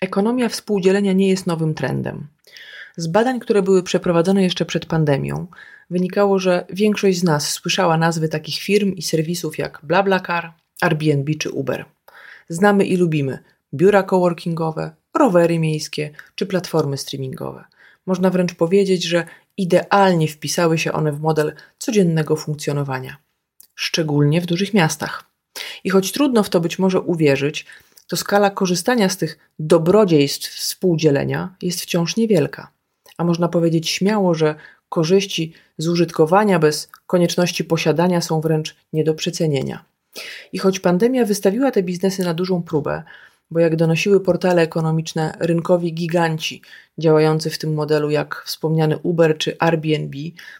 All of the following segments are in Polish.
Ekonomia współdzielenia nie jest nowym trendem. Z badań, które były przeprowadzone jeszcze przed pandemią, wynikało, że większość z nas słyszała nazwy takich firm i serwisów jak BlaBlaCar, Airbnb czy Uber. Znamy i lubimy biura coworkingowe, rowery miejskie czy platformy streamingowe. Można wręcz powiedzieć, że idealnie wpisały się one w model codziennego funkcjonowania, szczególnie w dużych miastach. I choć trudno w to być może uwierzyć, to skala korzystania z tych dobrodziejstw współdzielenia jest wciąż niewielka. A można powiedzieć śmiało, że korzyści z użytkowania bez konieczności posiadania są wręcz nie do przecenienia. I choć pandemia wystawiła te biznesy na dużą próbę, bo jak donosiły portale ekonomiczne, rynkowi giganci działający w tym modelu, jak wspomniany Uber czy Airbnb,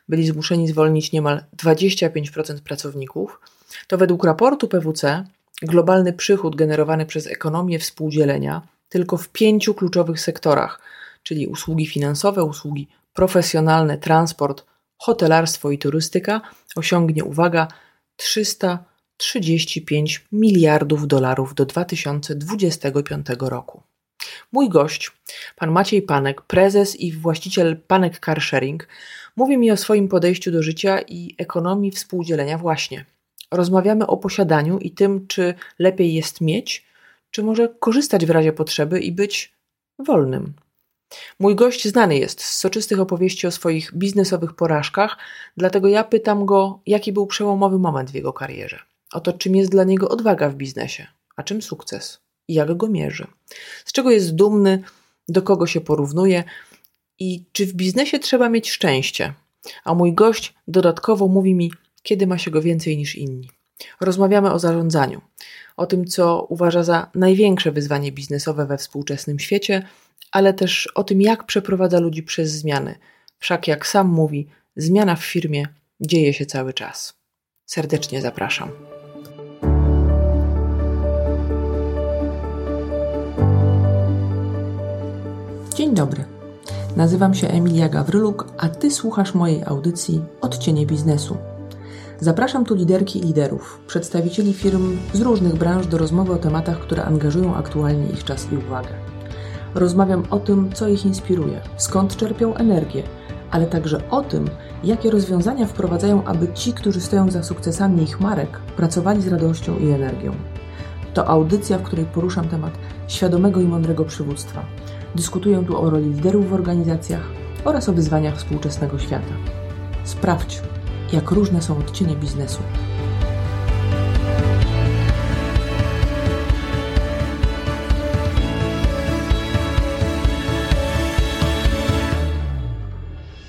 byli zmuszeni zwolnić niemal 25% pracowników, to według raportu PWC globalny przychód generowany przez ekonomię współdzielenia tylko w pięciu kluczowych sektorach, czyli usługi finansowe, usługi profesjonalne, transport, hotelarstwo i turystyka, osiągnie, uwaga, 335 miliardów dolarów do 2025 roku. Mój gość, pan Maciej Panek, prezes i właściciel Panek Car Sharing, mówi mi o swoim podejściu do życia i ekonomii współdzielenia właśnie – Rozmawiamy o posiadaniu i tym, czy lepiej jest mieć, czy może korzystać w razie potrzeby i być wolnym. Mój gość znany jest z soczystych opowieści o swoich biznesowych porażkach, dlatego ja pytam go, jaki był przełomowy moment w jego karierze. Oto czym jest dla niego odwaga w biznesie, a czym sukces i jak go mierzy. Z czego jest dumny, do kogo się porównuje i czy w biznesie trzeba mieć szczęście. A mój gość dodatkowo mówi mi, kiedy ma się go więcej niż inni. Rozmawiamy o zarządzaniu, o tym, co uważa za największe wyzwanie biznesowe we współczesnym świecie, ale też o tym, jak przeprowadza ludzi przez zmiany. Wszak, jak sam mówi, zmiana w firmie dzieje się cały czas. Serdecznie zapraszam. Dzień dobry. Nazywam się Emilia Gawryluk, a Ty słuchasz mojej audycji Odcienie Biznesu Zapraszam tu liderki i liderów, przedstawicieli firm z różnych branż do rozmowy o tematach, które angażują aktualnie ich czas i uwagę. Rozmawiam o tym, co ich inspiruje, skąd czerpią energię, ale także o tym, jakie rozwiązania wprowadzają, aby ci, którzy stoją za sukcesami ich marek, pracowali z radością i energią. To audycja, w której poruszam temat świadomego i mądrego przywództwa. Dyskutuję tu o roli liderów w organizacjach oraz o wyzwaniach współczesnego świata. Sprawdź, jak różne są odcienie biznesu.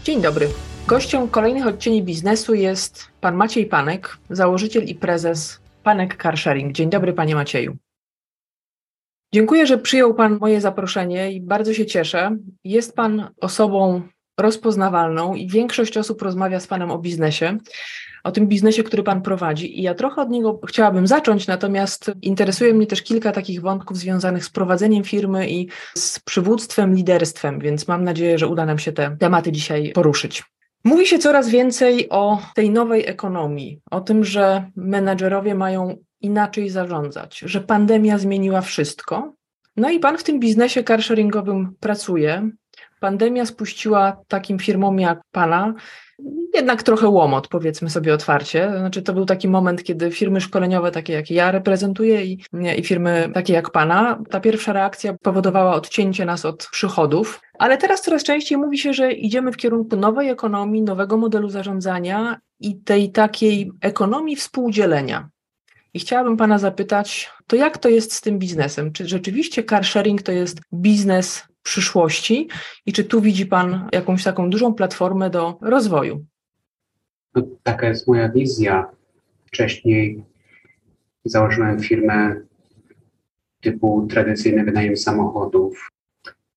Dzień dobry. Gościem kolejnych odcieni biznesu jest pan Maciej Panek, założyciel i prezes Panek Car Sharing. Dzień dobry, panie Macieju. Dziękuję, że przyjął pan moje zaproszenie i bardzo się cieszę. Jest pan osobą rozpoznawalną i większość osób rozmawia z Panem o biznesie, o tym biznesie, który Pan prowadzi. I ja trochę od niego chciałabym zacząć, natomiast interesuje mnie też kilka takich wątków związanych z prowadzeniem firmy i z przywództwem, liderstwem, więc mam nadzieję, że uda nam się te tematy dzisiaj poruszyć. Mówi się coraz więcej o tej nowej ekonomii, o tym, że menadżerowie mają inaczej zarządzać, że pandemia zmieniła wszystko. No i pan w tym biznesie carsharingowym pracuje, pandemia spuściła takim firmom jak Pana jednak trochę łomot, powiedzmy sobie otwarcie. Znaczy, to był taki moment, kiedy firmy szkoleniowe, takie jak ja reprezentuję i, i firmy takie jak Pana, ta pierwsza reakcja powodowała odcięcie nas od przychodów. Ale teraz coraz częściej mówi się, że idziemy w kierunku nowej ekonomii, nowego modelu zarządzania i tej takiej ekonomii współdzielenia. I chciałabym Pana zapytać, to jak to jest z tym biznesem? Czy rzeczywiście car sharing to jest biznes przyszłości i czy tu widzi Pan jakąś taką dużą platformę do rozwoju? No, taka jest moja wizja. Wcześniej założyłem firmę typu tradycyjny wynajem samochodów,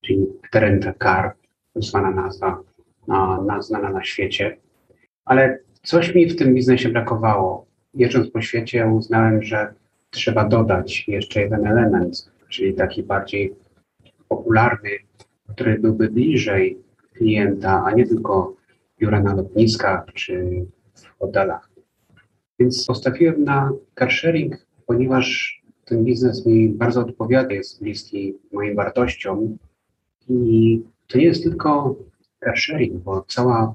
czyli Renta Car, zwana nazwa, na, znana na świecie. Ale coś mi w tym biznesie brakowało. Jeżdżąc po świecie uznałem, że trzeba dodać jeszcze jeden element, czyli taki bardziej popularny, który byłby bliżej klienta, a nie tylko biura na lotniskach czy w hotelach. Więc postawiłem na carsharing, ponieważ ten biznes mi bardzo odpowiada, jest bliski moim wartościom i to nie jest tylko car sharing, bo cała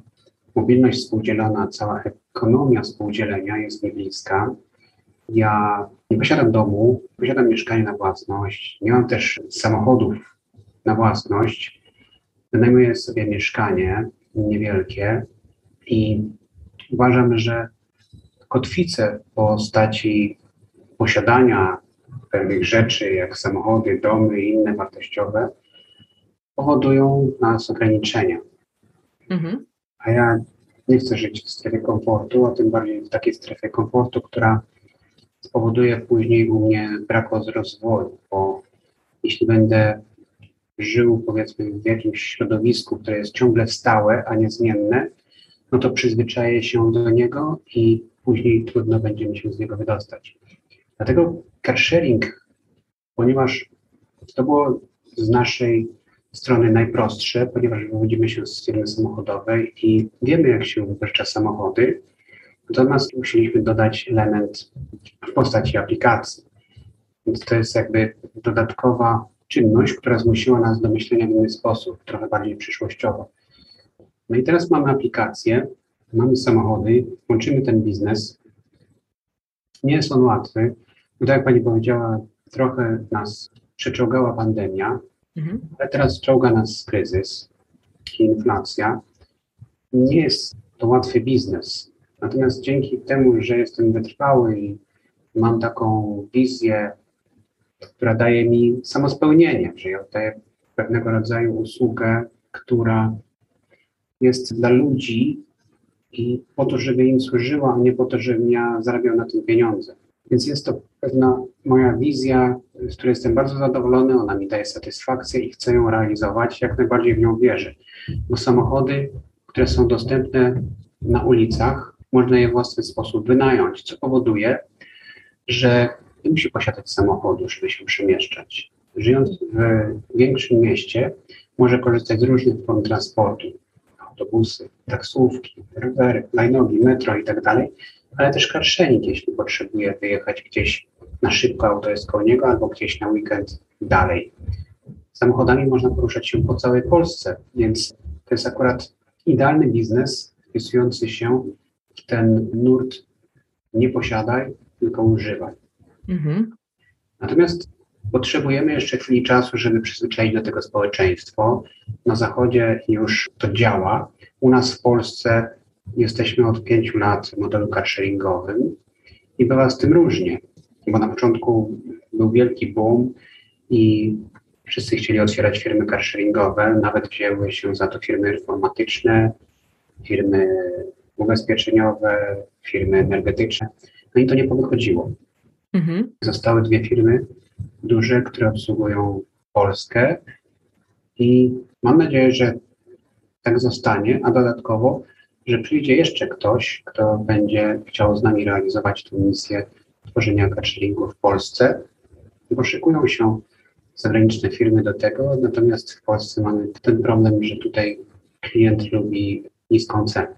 mobilność współdzielona, cała ekonomia współdzielenia jest mi bliska. Ja nie posiadam domu, posiadam mieszkanie na własność, nie mam też samochodów na własność. Wynajmuję sobie mieszkanie niewielkie i uważam, że kotwicę w postaci posiadania pewnych rzeczy, jak samochody, domy i inne wartościowe, powodują nas ograniczenia. Mhm. A ja nie chcę żyć w strefie komfortu, a tym bardziej w takiej strefie komfortu, która spowoduje później u mnie brak rozwoju, bo jeśli będę żył powiedzmy w jakimś środowisku, które jest ciągle stałe, a niezmienne, no to przyzwyczaję się do niego i później trudno będzie mi się z niego wydostać. Dlatego car sharing, ponieważ to było z naszej strony najprostsze, ponieważ wywodzimy się z firmy samochodowej i wiemy, jak się uwypuszcza samochody, natomiast musieliśmy dodać element w postaci aplikacji. Więc to jest jakby dodatkowa czynność, która zmusiła nas do myślenia w inny sposób, trochę bardziej przyszłościowo. No i teraz mamy aplikację, mamy samochody, łączymy ten biznes. Nie jest on łatwy, bo tak jak Pani powiedziała, trochę nas przeczołgała pandemia, mhm. ale teraz czołga nas kryzys i inflacja. Nie jest to łatwy biznes. Natomiast dzięki temu, że jestem wytrwały i mam taką wizję, która daje mi samospełnienie, że ja daję pewnego rodzaju usługę, która jest dla ludzi i po to, żeby im służyła, a nie po to, żebym ja zarabiał na tym pieniądze. Więc jest to pewna moja wizja, z której jestem bardzo zadowolony, ona mi daje satysfakcję i chcę ją realizować, jak najbardziej w nią wierzę. Bo samochody, które są dostępne na ulicach, można je w własny sposób wynająć, co powoduje, że nie musi posiadać samochodu, żeby się przemieszczać. Żyjąc w większym mieście, może korzystać z różnych form transportu, autobusy, taksówki, rowery, lajnogi, metro tak dalej, ale też carsharing, jeśli potrzebuje wyjechać gdzieś na szybko, auto jest koło niego, albo gdzieś na weekend dalej. Samochodami można poruszać się po całej Polsce, więc to jest akurat idealny biznes wpisujący się w ten nurt nie posiadaj, tylko używaj. Mhm. Natomiast potrzebujemy jeszcze chwili czasu, żeby przyzwyczaić do tego społeczeństwo. Na Zachodzie już to działa. U nas w Polsce jesteśmy od pięciu lat w modelu carsharingowym i bywa z tym różnie, bo na początku był wielki boom i wszyscy chcieli otwierać firmy carsharingowe, nawet wzięły się za to firmy informatyczne, firmy ubezpieczeniowe, firmy energetyczne, no i to nie powychodziło. Mhm. Zostały dwie firmy duże, które obsługują Polskę i mam nadzieję, że tak zostanie, a dodatkowo, że przyjdzie jeszcze ktoś, kto będzie chciał z nami realizować tę misję tworzenia cateringu w Polsce, bo szykują się zagraniczne firmy do tego, natomiast w Polsce mamy ten problem, że tutaj klient lubi niską cenę.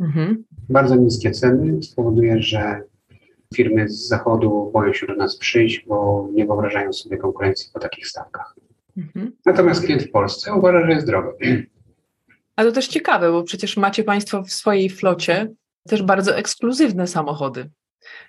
Mhm. Bardzo niskie ceny spowoduje, że firmy z zachodu boją się do nas przyjść, bo nie wyobrażają sobie konkurencji po takich stawkach. Mhm. Natomiast klient w Polsce uważa, że jest drogo. A to też ciekawe, bo przecież macie Państwo w swojej flocie też bardzo ekskluzywne samochody.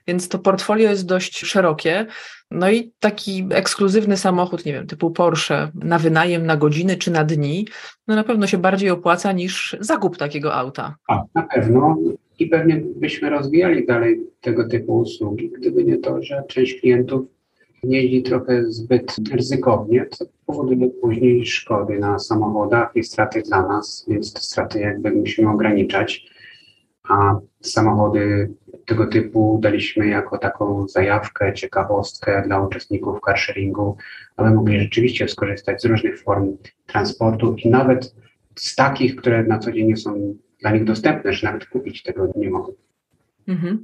Więc to portfolio jest dość szerokie. No i taki ekskluzywny samochód, nie wiem, typu Porsche na wynajem na godziny czy na dni, no na pewno się bardziej opłaca niż zakup takiego auta. A, na pewno. I pewnie byśmy rozwijali dalej tego typu usługi, gdyby nie to, że część klientów jeździ trochę zbyt ryzykownie, co powoduje później szkody na samochodach i straty dla nas, więc te straty jakby musimy ograniczać. A samochody tego typu daliśmy jako taką zajawkę, ciekawostkę dla uczestników carsharingu, aby mogli rzeczywiście skorzystać z różnych form transportu i nawet z takich, które na co dzień nie są dla nich dostępne, że nawet kupić tego nie mogą. Mhm.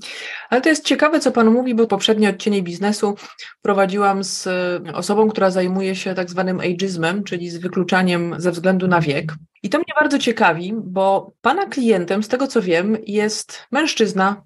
Ale to jest ciekawe, co Pan mówi, bo poprzednie odcienie biznesu prowadziłam z osobą, która zajmuje się tak zwanym ageizmem, czyli z wykluczaniem ze względu na wiek. I to mnie bardzo ciekawi, bo Pana klientem, z tego co wiem, jest mężczyzna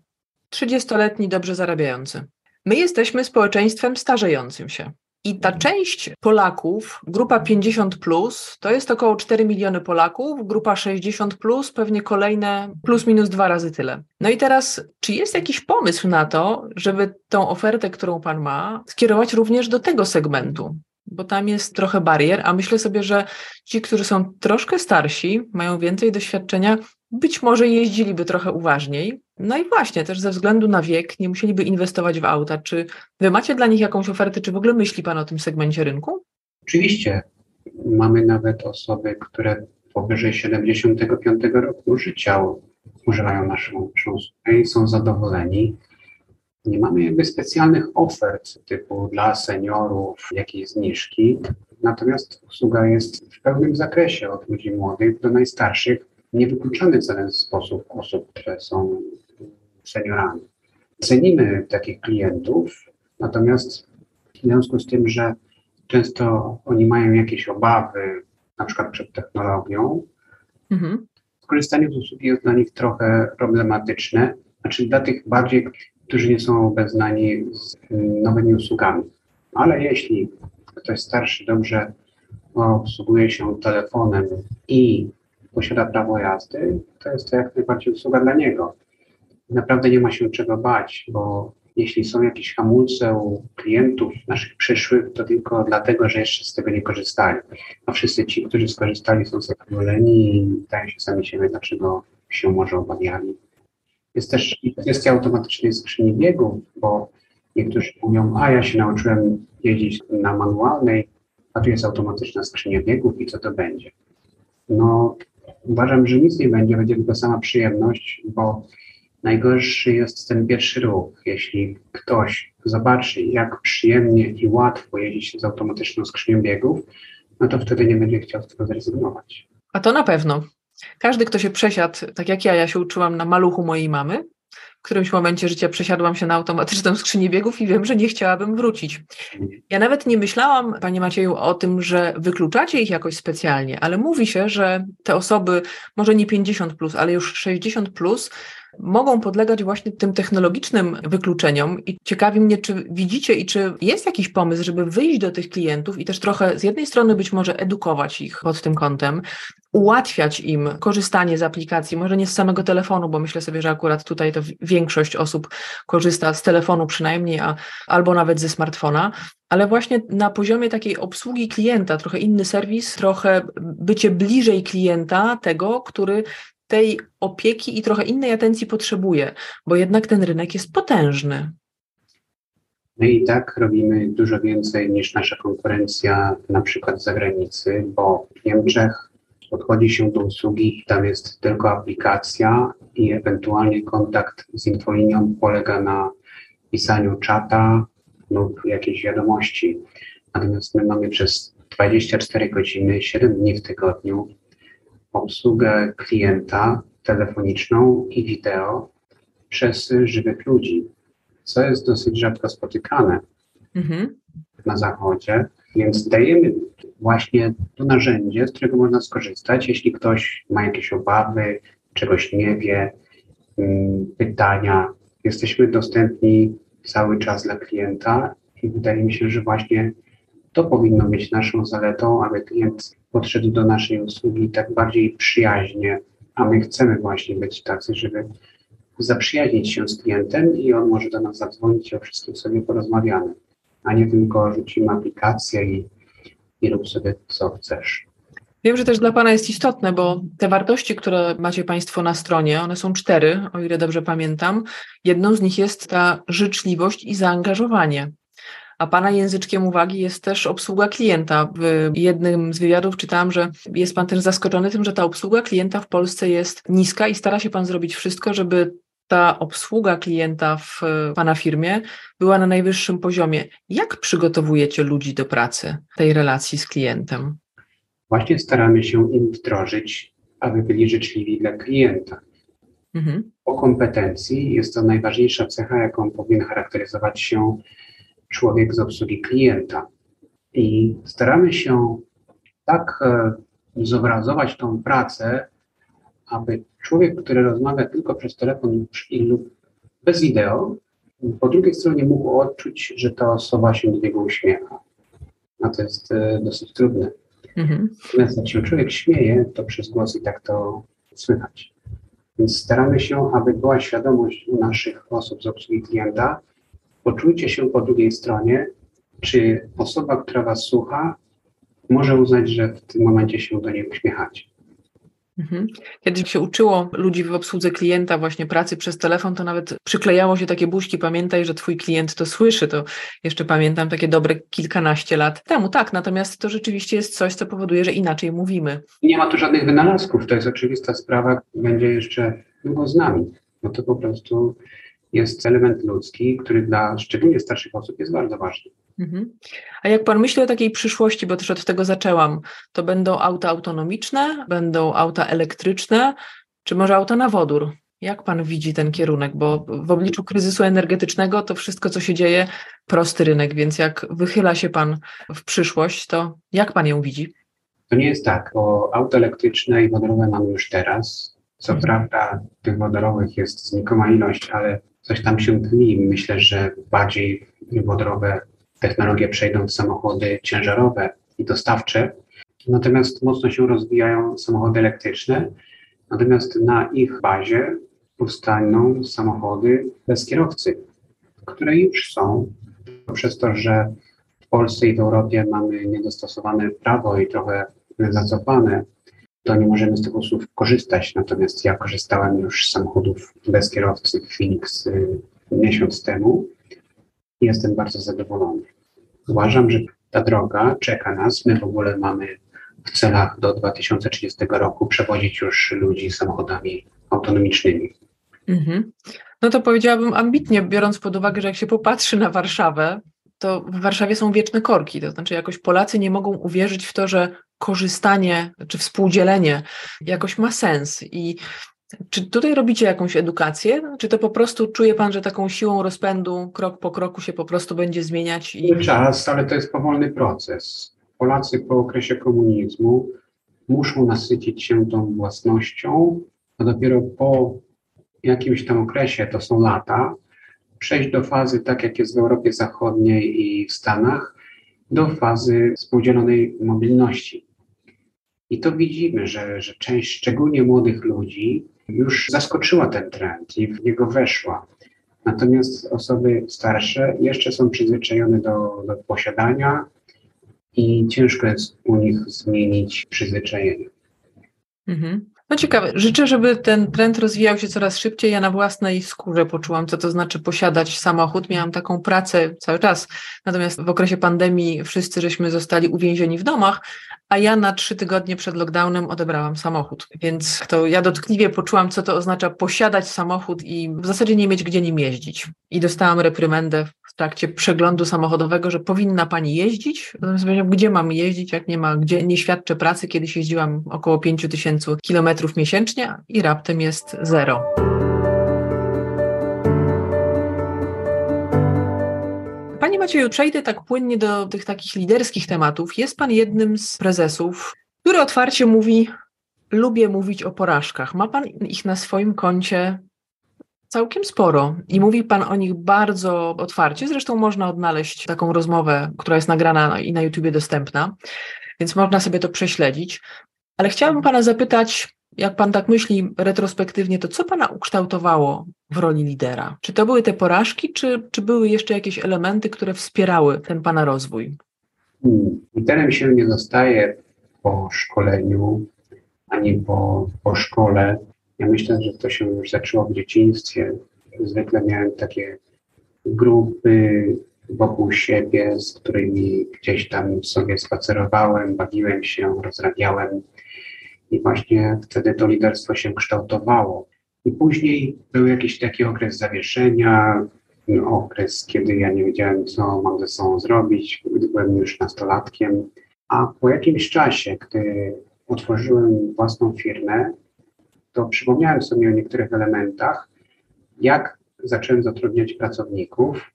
30-letni, dobrze zarabiający. My jesteśmy społeczeństwem starzejącym się. I ta część Polaków, grupa 50, plus, to jest około 4 miliony Polaków, grupa 60, plus, pewnie kolejne plus minus dwa razy tyle. No i teraz, czy jest jakiś pomysł na to, żeby tą ofertę, którą Pan ma, skierować również do tego segmentu? Bo tam jest trochę barier, a myślę sobie, że ci, którzy są troszkę starsi, mają więcej doświadczenia, być może jeździliby trochę uważniej. No i właśnie, też ze względu na wiek nie musieliby inwestować w auta. Czy wy macie dla nich jakąś ofertę, czy w ogóle myśli Pan o tym segmencie rynku? Oczywiście. Mamy nawet osoby, które powyżej 75 roku życia używają naszą, usługę i są zadowoleni. Nie mamy jakby specjalnych ofert typu dla seniorów, jakieś zniżki, natomiast usługa jest w pełnym zakresie od ludzi młodych do najstarszych nie wykluczamy w żaden sposób osób, które są seniorami. Cenimy takich klientów, natomiast w związku z tym, że często oni mają jakieś obawy, na przykład przed technologią, mhm. skorzystanie z usługi jest dla nich trochę problematyczne, znaczy dla tych bardziej, którzy nie są obeznani z nowymi usługami. Ale jeśli ktoś starszy dobrze obsługuje się telefonem i posiada prawo jazdy, to jest to jak najbardziej usługa dla niego. Naprawdę nie ma się czego bać, bo jeśli są jakieś hamulce u klientów naszych przyszłych, to tylko dlatego, że jeszcze z tego nie korzystali. A wszyscy ci, którzy skorzystali, są zadowoleni i pytają się sami siebie, dlaczego się może obawiali. Jest też kwestia automatycznej skrzyni biegów, bo niektórzy mówią, a ja się nauczyłem jeździć na manualnej, a tu jest automatyczna skrzynia biegów i co to będzie? No, uważam, że nic nie będzie, będzie tylko sama przyjemność, bo najgorszy jest ten pierwszy ruch. Jeśli ktoś zobaczy, jak przyjemnie i łatwo jeździ z automatyczną skrzynią biegów, no to wtedy nie będzie chciał z tego zrezygnować. A to na pewno. Każdy, kto się przesiadł, tak jak ja, ja się uczyłam na maluchu mojej mamy, w którymś momencie życia przesiadłam się na automatyczną skrzynię biegów i wiem, że nie chciałabym wrócić. Ja nawet nie myślałam, Panie Macieju, o tym, że wykluczacie ich jakoś specjalnie, ale mówi się, że te osoby, może nie 50, plus, ale już 60, plus, mogą podlegać właśnie tym technologicznym wykluczeniom. I ciekawi mnie, czy widzicie i czy jest jakiś pomysł, żeby wyjść do tych klientów i też trochę z jednej strony być może edukować ich pod tym kątem, ułatwiać im korzystanie z aplikacji, może nie z samego telefonu, bo myślę sobie, że akurat tutaj to większość osób korzysta z telefonu przynajmniej, a, albo nawet ze smartfona, ale właśnie na poziomie takiej obsługi klienta, trochę inny serwis, trochę bycie bliżej klienta, tego, który tej opieki i trochę innej atencji potrzebuje, bo jednak ten rynek jest potężny. My i tak robimy dużo więcej niż nasza konkurencja, na przykład z zagranicy, bo w Niemczech podchodzi się do usługi i tam jest tylko aplikacja i ewentualnie kontakt z infolinią polega na pisaniu czata lub jakiejś wiadomości. Natomiast my mamy przez 24 godziny, 7 dni w tygodniu obsługę klienta telefoniczną i wideo przez żywych ludzi, co jest dosyć rzadko spotykane mhm. na Zachodzie, więc dajemy właśnie to narzędzie, z którego można skorzystać, jeśli ktoś ma jakieś obawy, czegoś nie wie, mm, pytania. Jesteśmy dostępni cały czas dla klienta i wydaje mi się, że właśnie to powinno być naszą zaletą, aby klient podszedł do naszej usługi tak bardziej przyjaźnie, a my chcemy właśnie być tacy, żeby zaprzyjaźnić się z klientem i on może do nas zadzwonić i o wszystkim sobie porozmawiamy, a nie tylko rzucimy aplikację i, i rób sobie co chcesz. Wiem, że też dla Pana jest istotne, bo te wartości, które macie Państwo na stronie, one są cztery, o ile dobrze pamiętam. Jedną z nich jest ta życzliwość i zaangażowanie. A Pana języczkiem uwagi jest też obsługa klienta. W jednym z wywiadów czytałam, że jest Pan też zaskoczony tym, że ta obsługa klienta w Polsce jest niska i stara się Pan zrobić wszystko, żeby ta obsługa klienta w Pana firmie była na najwyższym poziomie. Jak przygotowujecie ludzi do pracy, tej relacji z klientem? Właśnie staramy się im wdrożyć, aby byli życzliwi dla klienta. Mhm. O kompetencji jest to najważniejsza cecha, jaką powinien charakteryzować się człowiek z obsługi klienta. I staramy się tak e, zobrazować tą pracę, aby człowiek, który rozmawia tylko przez telefon lub bez wideo, po drugiej stronie mógł odczuć, że ta osoba się do niego uśmiecha. A to jest e, dosyć trudne. Mhm. Natomiast jak się człowiek śmieje, to przez głos i tak to słychać. Więc staramy się, aby była świadomość u naszych osób z obsługi klienta, poczujcie się po drugiej stronie, czy osoba, która Was słucha, może uznać, że w tym momencie się do niej uśmiechacie. Mhm. Kiedyś się uczyło ludzi w obsłudze klienta właśnie pracy przez telefon, to nawet przyklejało się takie buźki, pamiętaj, że twój klient to słyszy, to jeszcze pamiętam takie dobre kilkanaście lat temu, tak, natomiast to rzeczywiście jest coś, co powoduje, że inaczej mówimy. Nie ma tu żadnych wynalazków, to jest oczywista sprawa, będzie jeszcze długo z nami, no to po prostu jest element ludzki, który dla szczególnie starszych osób jest bardzo ważny. Mhm. A jak pan myśli o takiej przyszłości, bo też od tego zaczęłam, to będą auta autonomiczne, będą auta elektryczne, czy może auta na wodór? Jak pan widzi ten kierunek? Bo w obliczu kryzysu energetycznego to wszystko, co się dzieje, prosty rynek, więc jak wychyla się pan w przyszłość, to jak pan ją widzi? To nie jest tak, bo auta elektryczne i wodorowe mamy już teraz. Co mhm. prawda, tych wodorowych jest znikoma ilość, ale coś tam się tli. Myślę, że bardziej wodorowe technologie przejdą w samochody ciężarowe i dostawcze, natomiast mocno się rozwijają samochody elektryczne, natomiast na ich bazie powstaną samochody bez kierowcy, które już są. Przez to, że w Polsce i w Europie mamy niedostosowane prawo i trochę zacofane, to nie możemy z tych usług korzystać. Natomiast ja korzystałem już z samochodów bez kierowcy Phoenix y, miesiąc temu i jestem bardzo zadowolony. Uważam, że ta droga czeka nas. My w ogóle mamy w celach do 2030 roku przewozić już ludzi samochodami autonomicznymi. Mhm. No to powiedziałabym ambitnie, biorąc pod uwagę, że jak się popatrzy na Warszawę, to w Warszawie są wieczne korki. To znaczy, jakoś Polacy nie mogą uwierzyć w to, że korzystanie czy współdzielenie jakoś ma sens. I czy tutaj robicie jakąś edukację? Czy to po prostu czuje Pan, że taką siłą rozpędu krok po kroku się po prostu będzie zmieniać? I... Czas, ale to jest powolny proces. Polacy po okresie komunizmu muszą nasycić się tą własnością, a dopiero po jakimś tam okresie, to są lata, przejść do fazy, tak jak jest w Europie Zachodniej i w Stanach, do fazy współdzielonej mobilności. I to widzimy, że, że część szczególnie młodych ludzi już zaskoczyła ten trend i w niego weszła. Natomiast osoby starsze jeszcze są przyzwyczajone do, do posiadania i ciężko jest u nich zmienić przyzwyczajenie. Mhm. No ciekawe. Życzę, żeby ten trend rozwijał się coraz szybciej. Ja na własnej skórze poczułam, co to znaczy posiadać samochód. Miałam taką pracę cały czas. Natomiast w okresie pandemii wszyscy żeśmy zostali uwięzieni w domach, a ja na trzy tygodnie przed lockdownem odebrałam samochód. Więc to ja dotkliwie poczułam, co to oznacza posiadać samochód i w zasadzie nie mieć gdzie nim jeździć. I dostałam reprymendę w trakcie przeglądu samochodowego, że powinna pani jeździć. Gdzie mam jeździć, jak nie ma, gdzie nie świadczę pracy. Kiedyś jeździłam około 5 tysięcy kilometrów miesięcznie i raptem jest zero. Panie Macieju, przejdę tak płynnie do tych takich liderskich tematów. Jest Pan jednym z prezesów, który otwarcie mówi, lubię mówić o porażkach. Ma Pan ich na swoim koncie całkiem sporo i mówi Pan o nich bardzo otwarcie. Zresztą można odnaleźć taką rozmowę, która jest nagrana i na YouTubie dostępna, więc można sobie to prześledzić. Ale chciałabym Pana zapytać, jak Pan tak myśli retrospektywnie, to co Pana ukształtowało w roli lidera? Czy to były te porażki, czy, czy były jeszcze jakieś elementy, które wspierały ten Pana rozwój? Liderem się nie zostaje po szkoleniu, ani po, po szkole. Ja myślę, że to się już zaczęło w dzieciństwie. Zwykle miałem takie grupy wokół siebie, z którymi gdzieś tam sobie spacerowałem, bawiłem się, rozrabiałem i właśnie wtedy to liderstwo się kształtowało. I później był jakiś taki okres zawieszenia, okres, kiedy ja nie wiedziałem, co mam ze sobą zrobić, gdy byłem już nastolatkiem. A po jakimś czasie, gdy otworzyłem własną firmę, to przypomniałem sobie o niektórych elementach, jak zacząłem zatrudniać pracowników,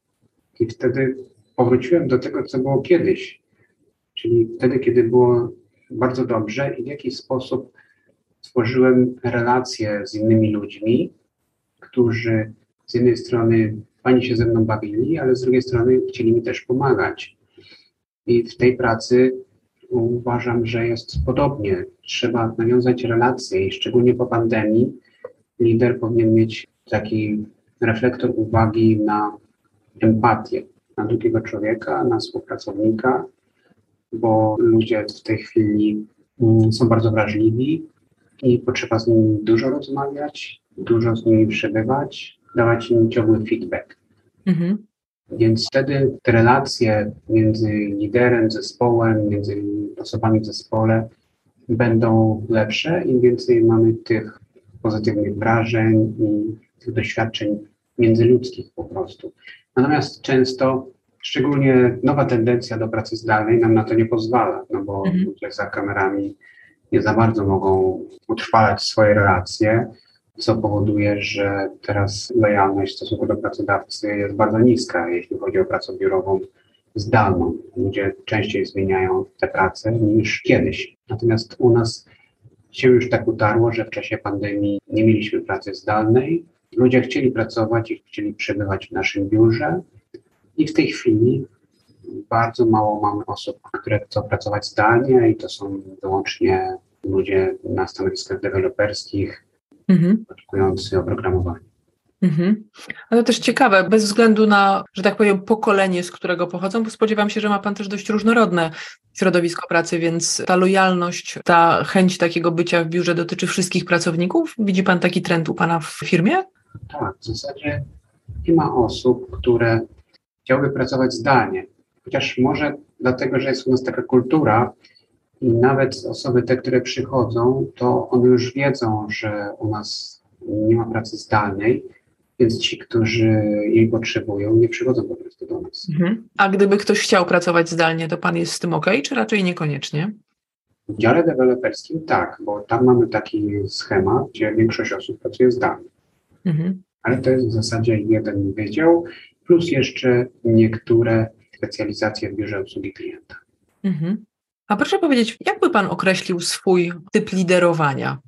i wtedy powróciłem do tego, co było kiedyś. Czyli wtedy, kiedy było bardzo dobrze i w jaki sposób stworzyłem relacje z innymi ludźmi, którzy z jednej strony fajnie się ze mną bawili, ale z drugiej strony chcieli mi też pomagać. I w tej pracy uważam, że jest podobnie. Trzeba nawiązać relacje i szczególnie po pandemii lider powinien mieć taki reflektor uwagi na empatię, na drugiego człowieka, na współpracownika, bo ludzie w tej chwili mm, są bardzo wrażliwi i potrzeba z nimi dużo rozmawiać, dużo z nimi przebywać, dawać im ciągły feedback. Mhm. Więc wtedy te relacje między liderem, zespołem, między osobami w zespole będą lepsze, im więcej mamy tych pozytywnych wrażeń i tych doświadczeń międzyludzkich po prostu. Natomiast często, szczególnie nowa tendencja do pracy zdalnej nam na to nie pozwala, no bo mhm. ludzie za kamerami nie za bardzo mogą utrwalać swoje relacje, co powoduje, że teraz lojalność w stosunku do pracodawcy jest bardzo niska, jeśli chodzi o pracę biurową zdalną. Ludzie częściej zmieniają te prace niż kiedyś. Natomiast u nas się już tak utarło, że w czasie pandemii nie mieliśmy pracy zdalnej. Ludzie chcieli pracować i chcieli przebywać w naszym biurze. I w tej chwili bardzo mało mamy osób, które chcą pracować zdalnie i to są wyłącznie ludzie na stanowiskach deweloperskich, mhm. oczekujący oprogramowanie. Mhm. Ale też ciekawe, bez względu na, że tak powiem, pokolenie, z którego pochodzą, bo spodziewam się, że ma Pan też dość różnorodne środowisko pracy, więc ta lojalność, ta chęć takiego bycia w biurze dotyczy wszystkich pracowników. Widzi Pan taki trend u Pana w firmie? Tak, w zasadzie nie ma osób, które chciałyby pracować zdalnie. Chociaż może dlatego, że jest u nas taka kultura i nawet osoby te, które przychodzą, to one już wiedzą, że u nas nie ma pracy zdalnej, więc ci, którzy jej potrzebują, nie przychodzą po prostu do nas. Mhm. A gdyby ktoś chciał pracować zdalnie, to pan jest z tym ok, czy raczej niekoniecznie? W dziale deweloperskim tak, bo tam mamy taki schemat, gdzie większość osób pracuje zdalnie. Mhm. Ale to jest w zasadzie jeden wydział, plus jeszcze niektóre specjalizacje w biurze obsługi klienta. Mhm. A proszę powiedzieć, jak by Pan określił swój typ liderowania?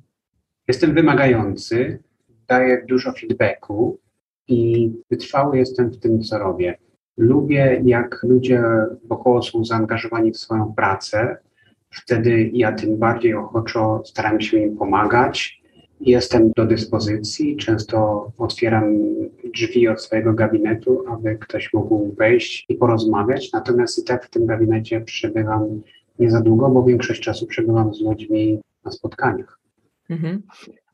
Jestem wymagający, daję dużo feedbacku i wytrwały jestem w tym, co robię. Lubię, jak ludzie wokoło są zaangażowani w swoją pracę. Wtedy ja tym bardziej ochoczo staram się im pomagać. Jestem do dyspozycji, często otwieram drzwi od swojego gabinetu, aby ktoś mógł wejść i porozmawiać. Natomiast i tak w tym gabinecie przebywam nie za długo, bo większość czasu przebywam z ludźmi na spotkaniach. Mhm.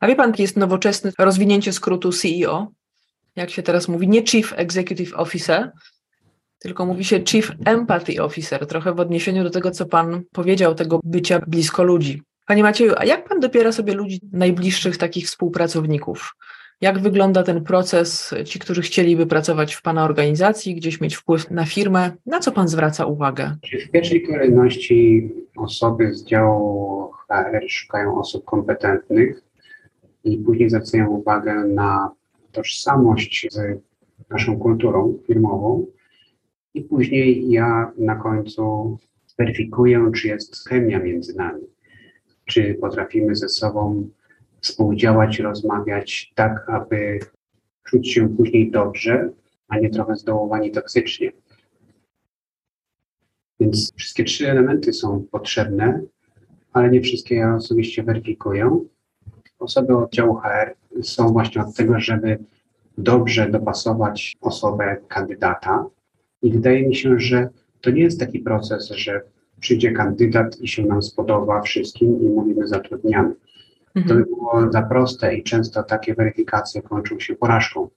A wie pan, jest nowoczesne rozwinięcie skrótu CEO, jak się teraz mówi, nie Chief Executive Officer, tylko mówi się Chief Empathy Officer, trochę w odniesieniu do tego, co pan powiedział, tego bycia blisko ludzi. Panie Macieju, a jak pan dopiera sobie ludzi najbliższych takich współpracowników? Jak wygląda ten proces, ci, którzy chcieliby pracować w Pana organizacji, gdzieś mieć wpływ na firmę? Na co Pan zwraca uwagę? W pierwszej kolejności osoby z działu HR szukają osób kompetentnych i później zwracają uwagę na tożsamość z naszą kulturą firmową i później ja na końcu weryfikuję, czy jest chemia między nami, czy potrafimy ze sobą współdziałać, rozmawiać tak, aby czuć się później dobrze, a nie trochę zdołowani toksycznie. Więc wszystkie trzy elementy są potrzebne, ale nie wszystkie ja osobiście weryfikuję. Osoby oddziału HR są właśnie od tego, żeby dobrze dopasować osobę kandydata. I wydaje mi się, że to nie jest taki proces, że przyjdzie kandydat i się nam spodoba wszystkim i mówimy zatrudniamy. To by było za proste i często takie weryfikacje kończą się porażką.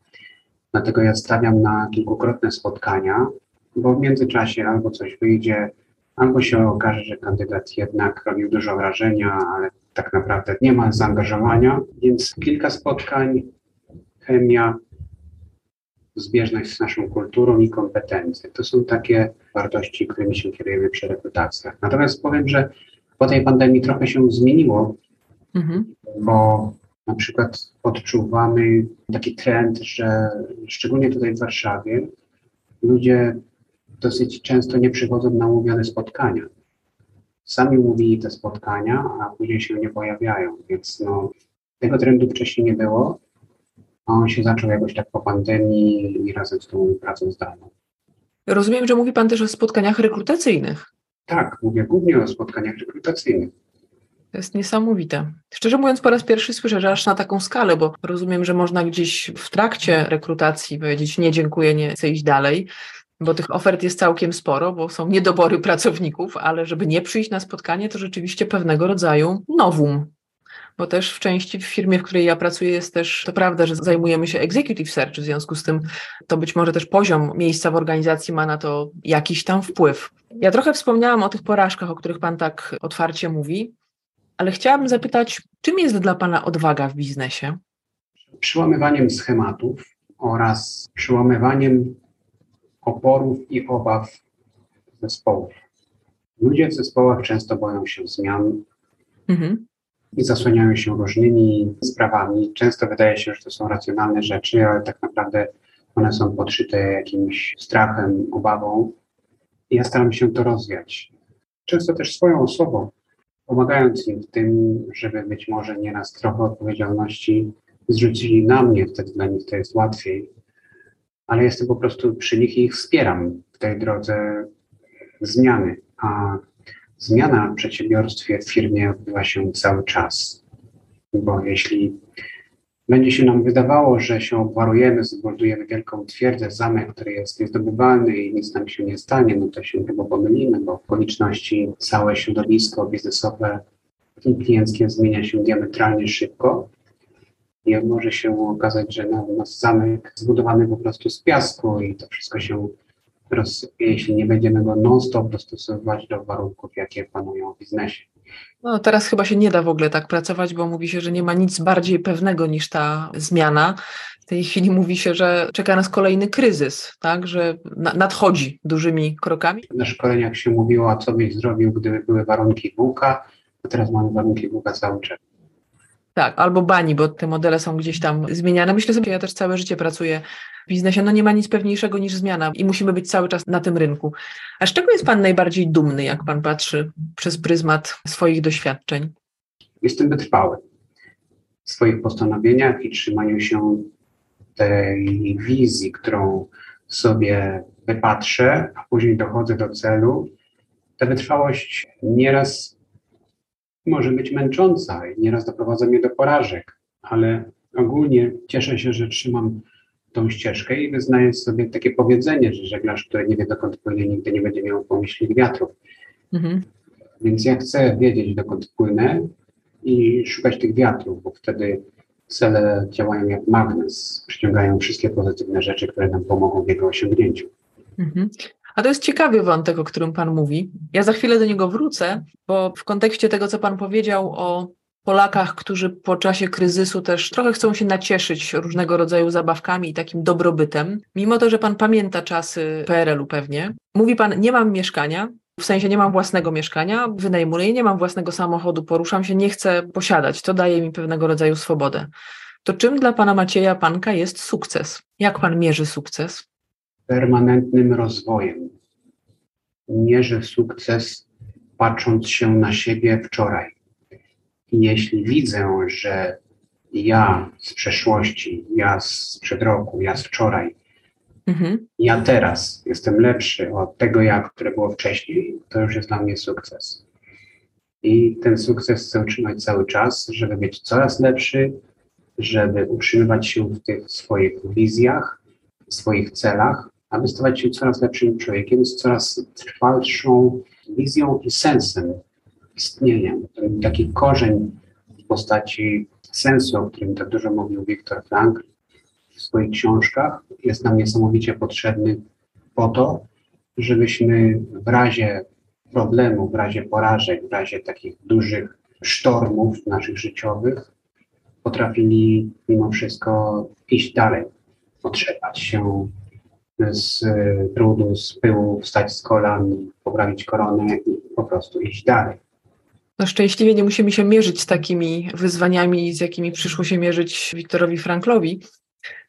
Dlatego ja stawiam na kilkukrotne spotkania, bo w międzyczasie albo coś wyjdzie, albo się okaże, że kandydat jednak robił dużo wrażenia, ale tak naprawdę nie ma zaangażowania, więc kilka spotkań, chemia, zbieżność z naszą kulturą i kompetencje. To są takie wartości, którymi się kierujemy przy rekrutacjach. Natomiast powiem, że po tej pandemii trochę się zmieniło Mhm. Bo na przykład odczuwamy taki trend, że szczególnie tutaj w Warszawie ludzie dosyć często nie przychodzą na umówione spotkania. Sami mówili te spotkania, a później się nie pojawiają, więc no, tego trendu wcześniej nie było, a on się zaczął jakoś tak po pandemii i razem z tą pracą zdalną. Rozumiem, że mówi Pan też o spotkaniach rekrutacyjnych. Tak, mówię głównie o spotkaniach rekrutacyjnych. To jest niesamowite. Szczerze mówiąc, po raz pierwszy słyszę, że aż na taką skalę, bo rozumiem, że można gdzieś w trakcie rekrutacji powiedzieć: Nie, dziękuję, nie chcę iść dalej, bo tych ofert jest całkiem sporo, bo są niedobory pracowników, ale żeby nie przyjść na spotkanie, to rzeczywiście pewnego rodzaju nowum. Bo też w części w firmie, w której ja pracuję, jest też to prawda, że zajmujemy się executive search, w związku z tym to być może też poziom miejsca w organizacji ma na to jakiś tam wpływ. Ja trochę wspomniałam o tych porażkach, o których Pan tak otwarcie mówi ale chciałabym zapytać, czym jest dla Pana odwaga w biznesie? Przyłamywaniem schematów oraz przyłamywaniem oporów i obaw zespołów. Ludzie w zespołach często boją się zmian mhm. i zasłaniają się różnymi sprawami. Często wydaje się, że to są racjonalne rzeczy, ale tak naprawdę one są podszyte jakimś strachem, obawą. I ja staram się to rozwiać. Często też swoją osobą pomagając im w tym, żeby być może nieraz trochę odpowiedzialności zrzucili na mnie, wtedy dla nich to jest łatwiej, ale jestem po prostu przy nich i ich wspieram w tej drodze zmiany. A zmiana w przedsiębiorstwie, w firmie odbywa się cały czas. Bo jeśli będzie się nam wydawało, że się obwarujemy, zbudujemy wielką twierdzę, zamek, który jest niezdobywalny i nic nam się nie stanie, no to się chyba pomylimy, bo w okoliczności całe środowisko biznesowe i klienckie zmienia się diametralnie szybko i może się okazać, że nasz zamek zbudowany po prostu z piasku i to wszystko się rozsypie, jeśli nie będziemy go non-stop dostosowywać do warunków, jakie panują w biznesie. No, teraz chyba się nie da w ogóle tak pracować, bo mówi się, że nie ma nic bardziej pewnego niż ta zmiana. W tej chwili mówi się, że czeka nas kolejny kryzys, tak, że nadchodzi dużymi krokami. Na szkoleniach się mówiło, co byś zrobił, gdyby były warunki bułka, a teraz mamy warunki bułka cały czas. Tak, albo bani, bo te modele są gdzieś tam zmieniane. Myślę sobie, ja też całe życie pracuję w biznesie. No nie ma nic pewniejszego niż zmiana i musimy być cały czas na tym rynku. A z czego jest Pan najbardziej dumny, jak Pan patrzy przez pryzmat swoich doświadczeń? Jestem wytrwały w swoich postanowieniach i trzymaniu się tej wizji, którą sobie wypatrzę, a później dochodzę do celu. Ta wytrwałość nieraz może być męcząca i nieraz doprowadza mnie do porażek, ale ogólnie cieszę się, że trzymam tą ścieżkę i wyznaję sobie takie powiedzenie, że żeglarz, który nie wie dokąd płynie, nigdy nie będzie miał pomyślnych wiatrów. Mhm. Więc ja chcę wiedzieć, dokąd płynę i szukać tych wiatrów, bo wtedy cele działają jak magnes, przyciągają wszystkie pozytywne rzeczy, które nam pomogą w jego osiągnięciu. Mhm. A to jest ciekawy wątek, o którym Pan mówi. Ja za chwilę do niego wrócę, bo w kontekście tego, co Pan powiedział o Polakach, którzy po czasie kryzysu też trochę chcą się nacieszyć różnego rodzaju zabawkami i takim dobrobytem, mimo to, że Pan pamięta czasy PRL-u pewnie, mówi Pan, nie mam mieszkania, w sensie nie mam własnego mieszkania, wynajmuję, nie mam własnego samochodu, poruszam się, nie chcę posiadać, to daje mi pewnego rodzaju swobodę. To czym dla Pana Macieja Panka jest sukces? Jak Pan mierzy sukces? Permanentnym rozwojem. Mierzę sukces patrząc się na siebie wczoraj. I jeśli widzę, że ja z przeszłości, ja sprzed roku, ja z wczoraj, mhm. ja teraz jestem lepszy od tego ja, które było wcześniej, to już jest dla mnie sukces. I ten sukces chcę utrzymać cały czas, żeby być coraz lepszy, żeby utrzymywać się w tych swoich wizjach, w swoich celach, aby stawać się coraz lepszym człowiekiem z coraz trwalszą wizją i sensem istnienia. Taki korzeń w postaci sensu, o którym tak dużo mówił Viktor Frank w swoich książkach, jest nam niesamowicie potrzebny po to, żebyśmy w razie problemu, w razie porażek, w razie takich dużych sztormów naszych życiowych potrafili mimo wszystko iść dalej, otrzepać się z trudu, z pyłu, wstać z kolan, poprawić koronę i po prostu iść dalej. No szczęśliwie nie musimy się mierzyć z takimi wyzwaniami, z jakimi przyszło się mierzyć Wiktorowi Franklowi,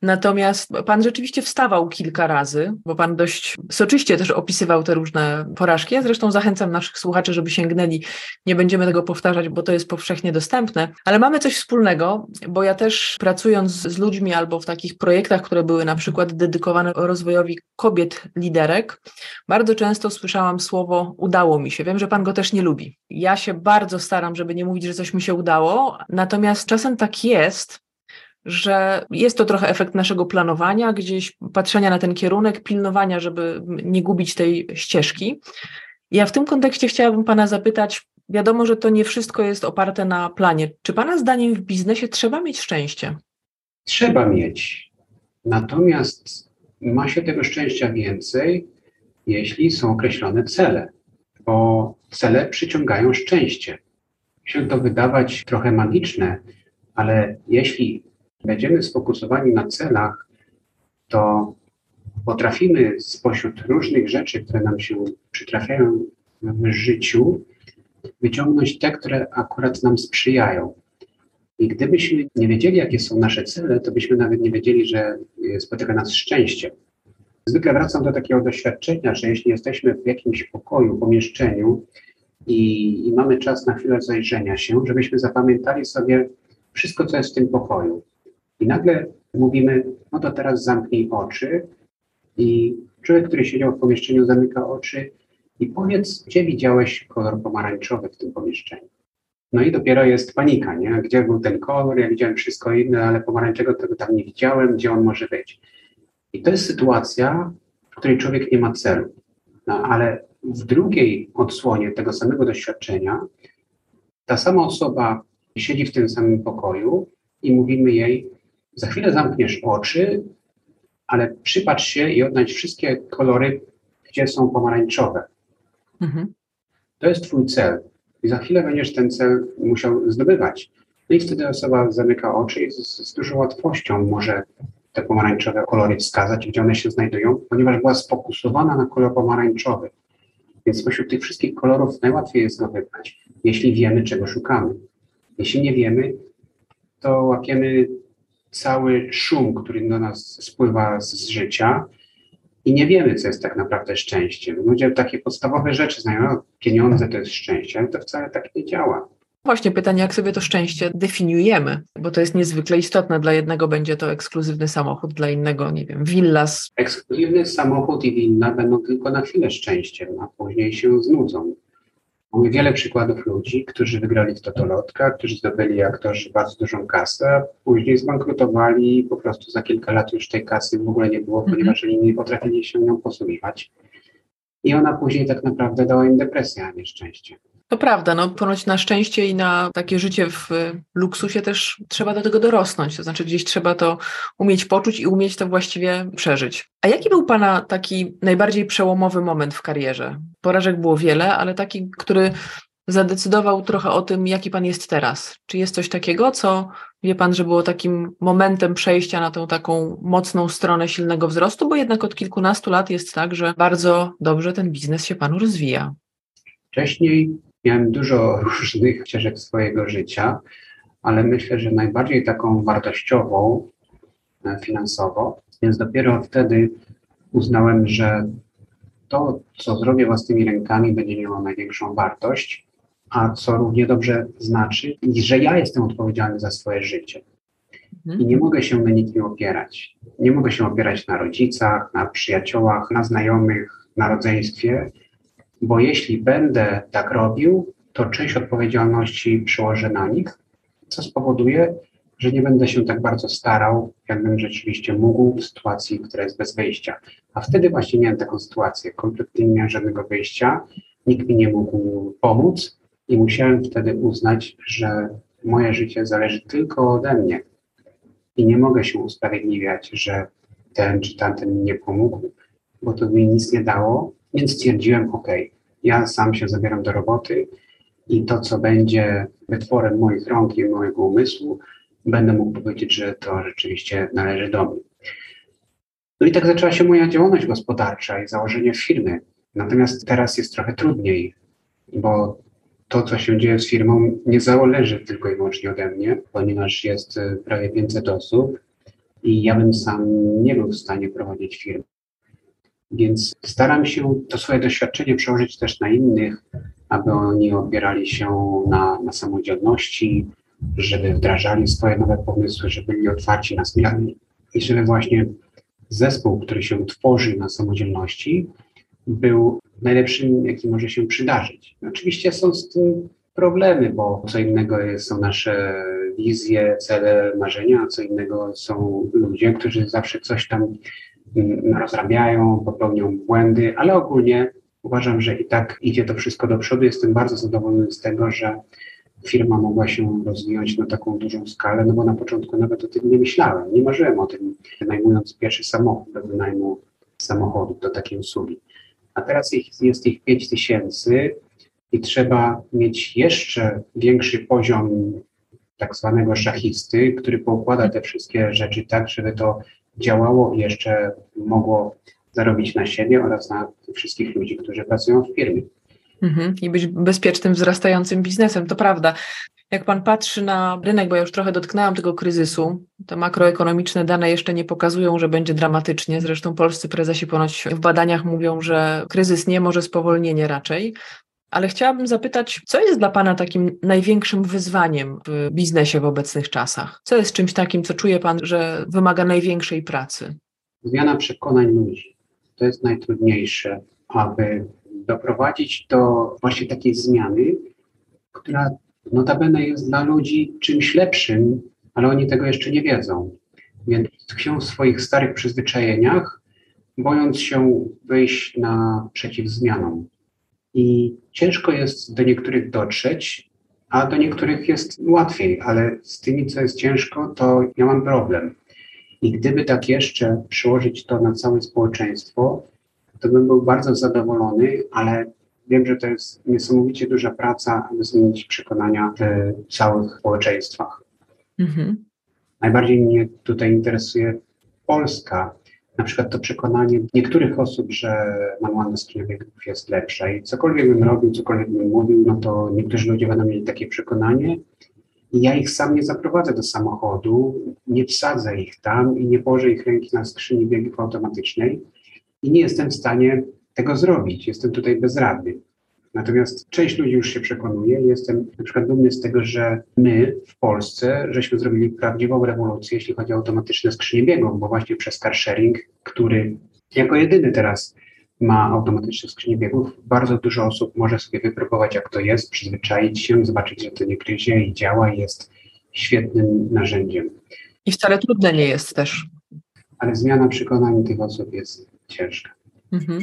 Natomiast pan rzeczywiście wstawał kilka razy, bo pan dość soczyście też opisywał te różne porażki. Ja zresztą zachęcam naszych słuchaczy, żeby sięgnęli. Nie będziemy tego powtarzać, bo to jest powszechnie dostępne, ale mamy coś wspólnego, bo ja też pracując z ludźmi albo w takich projektach, które były na przykład dedykowane rozwojowi kobiet liderek, bardzo często słyszałam słowo udało mi się. Wiem, że pan go też nie lubi. Ja się bardzo staram, żeby nie mówić, że coś mi się udało, natomiast czasem tak jest, że jest to trochę efekt naszego planowania, gdzieś patrzenia na ten kierunek, pilnowania, żeby nie gubić tej ścieżki. Ja w tym kontekście chciałabym Pana zapytać, wiadomo, że to nie wszystko jest oparte na planie. Czy Pana zdaniem w biznesie trzeba mieć szczęście? Trzeba mieć. Natomiast ma się tego szczęścia więcej, jeśli są określone cele, bo cele przyciągają szczęście. Się to wydawać trochę magiczne, ale jeśli będziemy sfokusowani na celach, to potrafimy spośród różnych rzeczy, które nam się przytrafiają w życiu, wyciągnąć te, które akurat nam sprzyjają. I gdybyśmy nie wiedzieli, jakie są nasze cele, to byśmy nawet nie wiedzieli, że spotyka nas szczęście. Zwykle wracam do takiego doświadczenia, że jeśli jesteśmy w jakimś pokoju, pomieszczeniu i, i mamy czas na chwilę zajrzenia się, żebyśmy zapamiętali sobie wszystko, co jest w tym pokoju. I nagle mówimy, no to teraz zamknij oczy. I człowiek, który siedział w pomieszczeniu, zamyka oczy i powiedz, gdzie widziałeś kolor pomarańczowy w tym pomieszczeniu. No i dopiero jest panika, nie? Gdzie był ten kolor? Ja widziałem wszystko inne, ale pomarańczego tego tam nie widziałem, gdzie on może być. I to jest sytuacja, w której człowiek nie ma celu. No, ale w drugiej odsłonie tego samego doświadczenia ta sama osoba siedzi w tym samym pokoju i mówimy jej, za chwilę zamkniesz oczy, ale przypatrz się i odnajdź wszystkie kolory, gdzie są pomarańczowe. Mhm. To jest Twój cel. I za chwilę będziesz ten cel musiał zdobywać. No i wtedy osoba zamyka oczy i z, z dużą łatwością może te pomarańczowe kolory wskazać, gdzie one się znajdują, ponieważ była sfokusowana na kolor pomarańczowy. Więc spośród tych wszystkich kolorów najłatwiej jest go wybrać, jeśli wiemy, czego szukamy. Jeśli nie wiemy, to łapiemy cały szum, który do nas spływa z życia i nie wiemy, co jest tak naprawdę szczęściem. Ludzie takie podstawowe rzeczy znają, no, pieniądze to jest szczęście, ale to wcale tak nie działa. Właśnie pytanie, jak sobie to szczęście definiujemy, bo to jest niezwykle istotne. Dla jednego będzie to ekskluzywny samochód, dla innego, nie wiem, villas. Ekskluzywny samochód i willa będą tylko na chwilę szczęściem, a później się znudzą. Mamy wiele przykładów ludzi, którzy wygrali w Totolotka, którzy zdobyli aktorzy bardzo dużą kasę, później zbankrutowali i po prostu za kilka lat już tej kasy w ogóle nie było, -hmm. ponieważ oni nie potrafili się nią posługiwać. I ona później tak naprawdę dała im depresję, a nie szczęście. To prawda, no ponoć na szczęście i na takie życie w luksusie też trzeba do tego dorosnąć, to znaczy gdzieś trzeba to umieć poczuć i umieć to właściwie przeżyć. A jaki był Pana taki najbardziej przełomowy moment w karierze? Porażek było wiele, ale taki, który zadecydował trochę o tym, jaki Pan jest teraz. Czy jest coś takiego, co wie Pan, że było takim momentem przejścia na tą taką mocną stronę silnego wzrostu, bo jednak od kilkunastu lat jest tak, że bardzo dobrze ten biznes się Panu rozwija. Wcześniej Miałem dużo różnych ścieżek swojego życia, ale myślę, że najbardziej taką wartościową e, finansowo, więc dopiero wtedy uznałem, że to, co zrobię własnymi rękami, będzie miało największą wartość, a co równie dobrze znaczy, że ja jestem odpowiedzialny za swoje życie. Mhm. I nie mogę się na nikim opierać. Nie mogę się opierać na rodzicach, na przyjaciołach, na znajomych, na rodzeństwie, bo jeśli będę tak robił, to część odpowiedzialności przyłożę na nich, co spowoduje, że nie będę się tak bardzo starał, jakbym rzeczywiście mógł w sytuacji, która jest bez wyjścia. A wtedy właśnie miałem taką sytuację, kompletnie nie miałem żadnego wyjścia, nikt mi nie mógł pomóc i musiałem wtedy uznać, że moje życie zależy tylko ode mnie i nie mogę się usprawiedliwiać, że ten czy tamten mi nie pomógł, bo to mi nic nie dało, więc stwierdziłem, ok, ja sam się zabieram do roboty i to, co będzie wytworem moich rąk i mojego umysłu, będę mógł powiedzieć, że to rzeczywiście należy do mnie. No i tak zaczęła się moja działalność gospodarcza i założenie firmy. Natomiast teraz jest trochę trudniej, bo to, co się dzieje z firmą, nie zależy tylko i wyłącznie ode mnie, ponieważ jest prawie 500 osób i ja bym sam nie był w stanie prowadzić firmy. Więc staram się to swoje doświadczenie przełożyć też na innych, aby oni opierali się na, na samodzielności, żeby wdrażali swoje nowe pomysły, żeby byli otwarci na zmiany i żeby właśnie zespół, który się tworzy na samodzielności, był najlepszym, jaki może się przydarzyć. Oczywiście są z tym problemy, bo co innego są nasze wizje, cele, marzenia, a co innego są ludzie, którzy zawsze coś tam rozrabiają, popełnią błędy, ale ogólnie uważam, że i tak idzie to wszystko do przodu. Jestem bardzo zadowolony z tego, że firma mogła się rozwijać na taką dużą skalę, no bo na początku nawet o tym nie myślałem, nie marzyłem o tym, wynajmując pierwszy samochód do wynajmu samochodu, do takiej usługi. A teraz ich, jest ich 5 tysięcy i trzeba mieć jeszcze większy poziom tak zwanego szachisty, który poukłada te wszystkie rzeczy tak, żeby to działało i jeszcze mogło zarobić na siebie oraz na wszystkich ludzi, którzy pracują w firmie. Mhm. I być bezpiecznym, wzrastającym biznesem, to prawda. Jak pan patrzy na rynek, bo ja już trochę dotknęłam tego kryzysu, te makroekonomiczne dane jeszcze nie pokazują, że będzie dramatycznie. Zresztą polscy prezesi ponoć w badaniach mówią, że kryzys nie, może spowolnienie raczej. Ale chciałabym zapytać, co jest dla Pana takim największym wyzwaniem w biznesie w obecnych czasach? Co jest czymś takim, co czuje Pan, że wymaga największej pracy? Zmiana przekonań ludzi. To jest najtrudniejsze, aby doprowadzić do właśnie takiej zmiany, która notabene jest dla ludzi czymś lepszym, ale oni tego jeszcze nie wiedzą. Więc tkwią w swoich starych przyzwyczajeniach, bojąc się wyjść naprzeciw zmianom. I ciężko jest do niektórych dotrzeć, a do niektórych jest łatwiej, ale z tymi, co jest ciężko, to ja mam problem. I gdyby tak jeszcze przyłożyć to na całe społeczeństwo, to bym był bardzo zadowolony, ale wiem, że to jest niesamowicie duża praca, aby zmienić przekonania w całych społeczeństwach. Mhm. Najbardziej mnie tutaj interesuje Polska, na przykład to przekonanie niektórych osób, że manualna skrzynia biegów jest lepsza i cokolwiek bym robił, cokolwiek bym mówił, no to niektórzy ludzie będą mieli takie przekonanie i ja ich sam nie zaprowadzę do samochodu, nie wsadzę ich tam i nie położę ich ręki na skrzyni biegów automatycznej i nie jestem w stanie tego zrobić. Jestem tutaj bezradny. Natomiast część ludzi już się przekonuje. Jestem na przykład dumny z tego, że my w Polsce żeśmy zrobili prawdziwą rewolucję, jeśli chodzi o automatyczne skrzynie biegów, bo właśnie przez car sharing, który jako jedyny teraz ma automatyczne skrzynie biegów, bardzo dużo osób może sobie wypróbować, jak to jest, przyzwyczaić się, zobaczyć, że to nie gryzie i działa i jest świetnym narzędziem. I wcale trudne nie jest też. Ale zmiana przekonań tych osób jest ciężka. Mhm.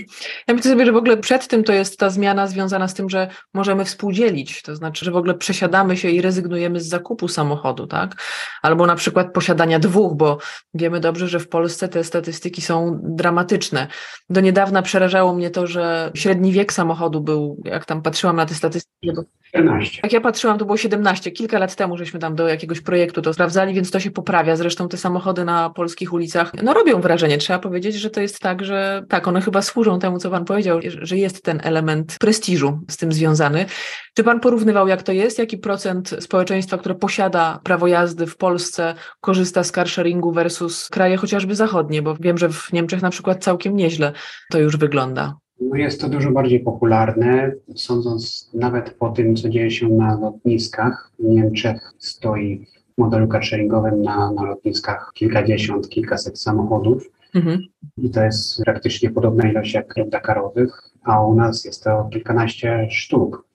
Ja myślę sobie, że w ogóle przed tym to jest ta zmiana związana z tym, że możemy współdzielić, to znaczy, że w ogóle przesiadamy się i rezygnujemy z zakupu samochodu, tak? Albo na przykład posiadania dwóch, bo wiemy dobrze, że w Polsce te statystyki są dramatyczne. Do niedawna przerażało mnie to, że średni wiek samochodu był, jak tam patrzyłam na te statystyki, 14. Jak ja patrzyłam, to było 17. Kilka lat temu żeśmy tam do jakiegoś projektu to sprawdzali, więc to się poprawia. Zresztą te samochody na polskich ulicach, no robią wrażenie. Trzeba powiedzieć, że to jest tak, że tak, one chyba służą temu, co pan powiedział, że jest ten element prestiżu z tym związany. Czy pan porównywał, jak to jest? Jaki procent społeczeństwa, które posiada prawo jazdy w Polsce, korzysta z carsharingu versus kraje chociażby zachodnie? Bo wiem, że w Niemczech na przykład całkiem nieźle to już wygląda. No jest to dużo bardziej popularne, sądząc nawet po tym, co dzieje się na lotniskach. W Niemczech stoi w modelu carsharingowym na, na lotniskach kilkadziesiąt, kilkaset samochodów. Mhm. I to jest praktycznie podobna ilość jak Dakarowych, a u nas jest to kilkanaście sztuk.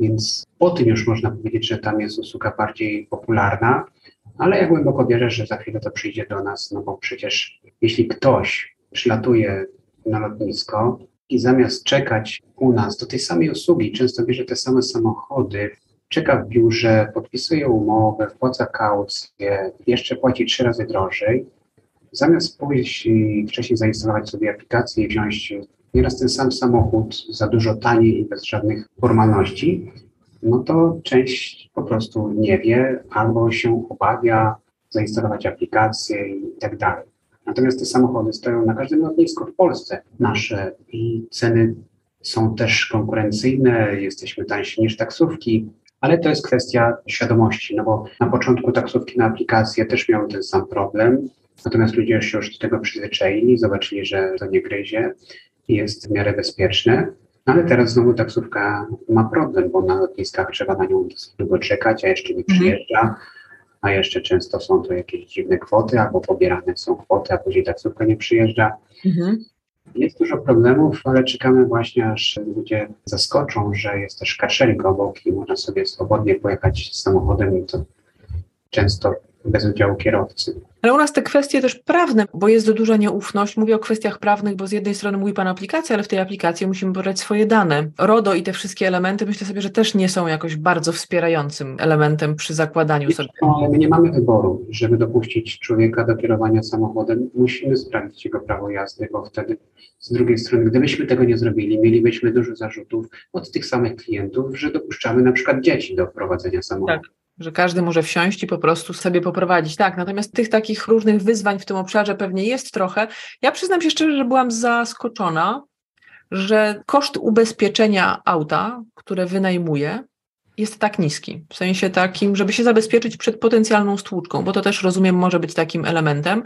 Więc po tym już można powiedzieć, że tam jest usługa bardziej popularna, ale ja głęboko wierzę, że za chwilę to przyjdzie do nas, no bo przecież jeśli ktoś przylatuje na lotnisko, i zamiast czekać u nas do tej samej usługi, często bierze te same samochody, czeka w biurze, podpisuje umowę, wpłaca kaucję, jeszcze płaci trzy razy drożej, zamiast pójść i wcześniej zainstalować sobie aplikację i wziąć nieraz ten sam samochód za dużo taniej i bez żadnych formalności, no to część po prostu nie wie albo się obawia zainstalować aplikację i tak dalej. Natomiast te samochody stoją na każdym lotnisku w Polsce nasze i ceny są też konkurencyjne, jesteśmy tańsi niż taksówki, ale to jest kwestia świadomości, no bo na początku taksówki na aplikację też miały ten sam problem. Natomiast ludzie się już do tego przyzwyczaili, zobaczyli, że to nie gryzie i jest w miarę bezpieczne. No ale teraz znowu taksówka ma problem, bo na lotniskach trzeba na nią długo czekać, a jeszcze nie mhm. przyjeżdża, a jeszcze często są to jakieś dziwne kwoty, albo pobierane są kwoty, a później taksówka nie przyjeżdża. Mhm. Jest dużo problemów, ale czekamy właśnie, aż ludzie zaskoczą, że jest też carsharing obok i można sobie swobodnie pojechać samochodem i to często bez udziału kierowcy. Ale u nas te kwestie też prawne, bo jest duża nieufność. Mówię o kwestiach prawnych, bo z jednej strony mówi Pan aplikację, ale w tej aplikacji musimy podać swoje dane. RODO i te wszystkie elementy myślę sobie, że też nie są jakoś bardzo wspierającym elementem przy zakładaniu sobie. ale my nie mamy wyboru. Żeby dopuścić człowieka do kierowania samochodem, musimy sprawdzić jego prawo jazdy, bo wtedy z drugiej strony, gdybyśmy tego nie zrobili, mielibyśmy dużo zarzutów od tych samych klientów, że dopuszczamy na przykład dzieci do prowadzenia samochodu. Tak że każdy może wsiąść i po prostu sobie poprowadzić. Tak, natomiast tych takich różnych wyzwań w tym obszarze pewnie jest trochę. Ja przyznam się szczerze, że byłam zaskoczona, że koszt ubezpieczenia auta, które wynajmuję, jest tak niski. W sensie takim, żeby się zabezpieczyć przed potencjalną stłuczką, bo to też rozumiem może być takim elementem.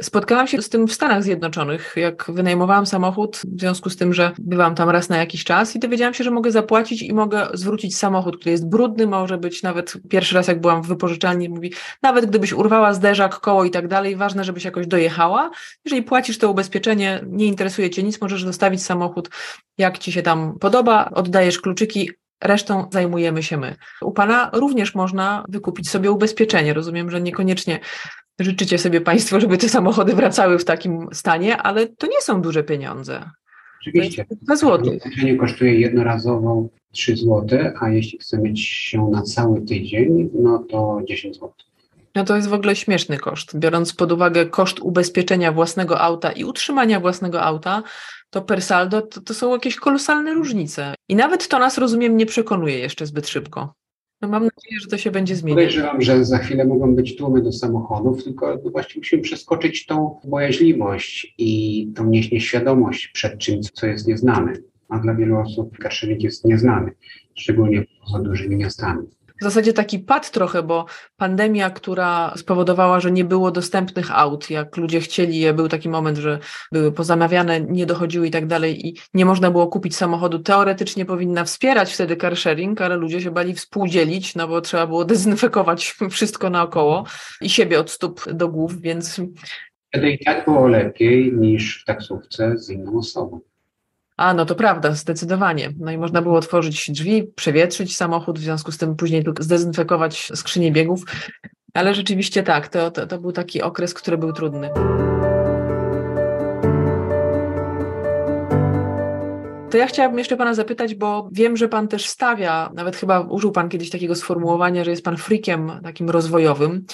Spotkałam się z tym w Stanach Zjednoczonych, jak wynajmowałam samochód, w związku z tym, że bywam tam raz na jakiś czas i dowiedziałam się, że mogę zapłacić i mogę zwrócić samochód, który jest brudny, może być nawet pierwszy raz, jak byłam w wypożyczalni, mówi, nawet gdybyś urwała zderzak, koło i tak dalej, ważne, żebyś jakoś dojechała. Jeżeli płacisz to ubezpieczenie, nie interesuje cię nic, możesz zostawić samochód, jak ci się tam podoba, oddajesz kluczyki, resztą zajmujemy się my. U Pana również można wykupić sobie ubezpieczenie. Rozumiem, że niekoniecznie życzycie sobie Państwo, żeby te samochody wracały w takim stanie, ale to nie są duże pieniądze. Oczywiście. 2 zł. Ubezpieczenie kosztuje jednorazowo 3 zł, a jeśli chce mieć się na cały tydzień, no to 10 zł. No to jest w ogóle śmieszny koszt. Biorąc pod uwagę koszt ubezpieczenia własnego auta i utrzymania własnego auta, to per saldo to, to są jakieś kolosalne różnice. I nawet to nas, rozumiem, nie przekonuje jeszcze zbyt szybko. No mam nadzieję, że to się będzie zmieniać. Podejrzewam, że za chwilę mogą być tłumy do samochodów, tylko właśnie musimy przeskoczyć tą bojaźliwość i tą nieświadomość przed czymś, co jest nieznane. A dla wielu osób carsharing jest nieznany, szczególnie poza dużymi miastami w zasadzie taki pad trochę, bo pandemia, która spowodowała, że nie było dostępnych aut, jak ludzie chcieli je, był taki moment, że były pozamawiane, nie dochodziły i tak dalej i nie można było kupić samochodu, teoretycznie powinna wspierać wtedy car sharing, ale ludzie się bali współdzielić, no bo trzeba było dezynfekować wszystko naokoło i siebie od stóp do głów, więc... Wtedy i tak było lepiej niż w taksówce z inną osobą. A, no to prawda, zdecydowanie. No i można było otworzyć drzwi, przewietrzyć samochód, w związku z tym później tylko zdezynfekować skrzynię biegów. Ale rzeczywiście tak, to, to, to był taki okres, który był trudny. To ja chciałabym jeszcze Pana zapytać, bo wiem, że Pan też stawia, nawet chyba użył Pan kiedyś takiego sformułowania, że jest Pan frikiem takim rozwojowym.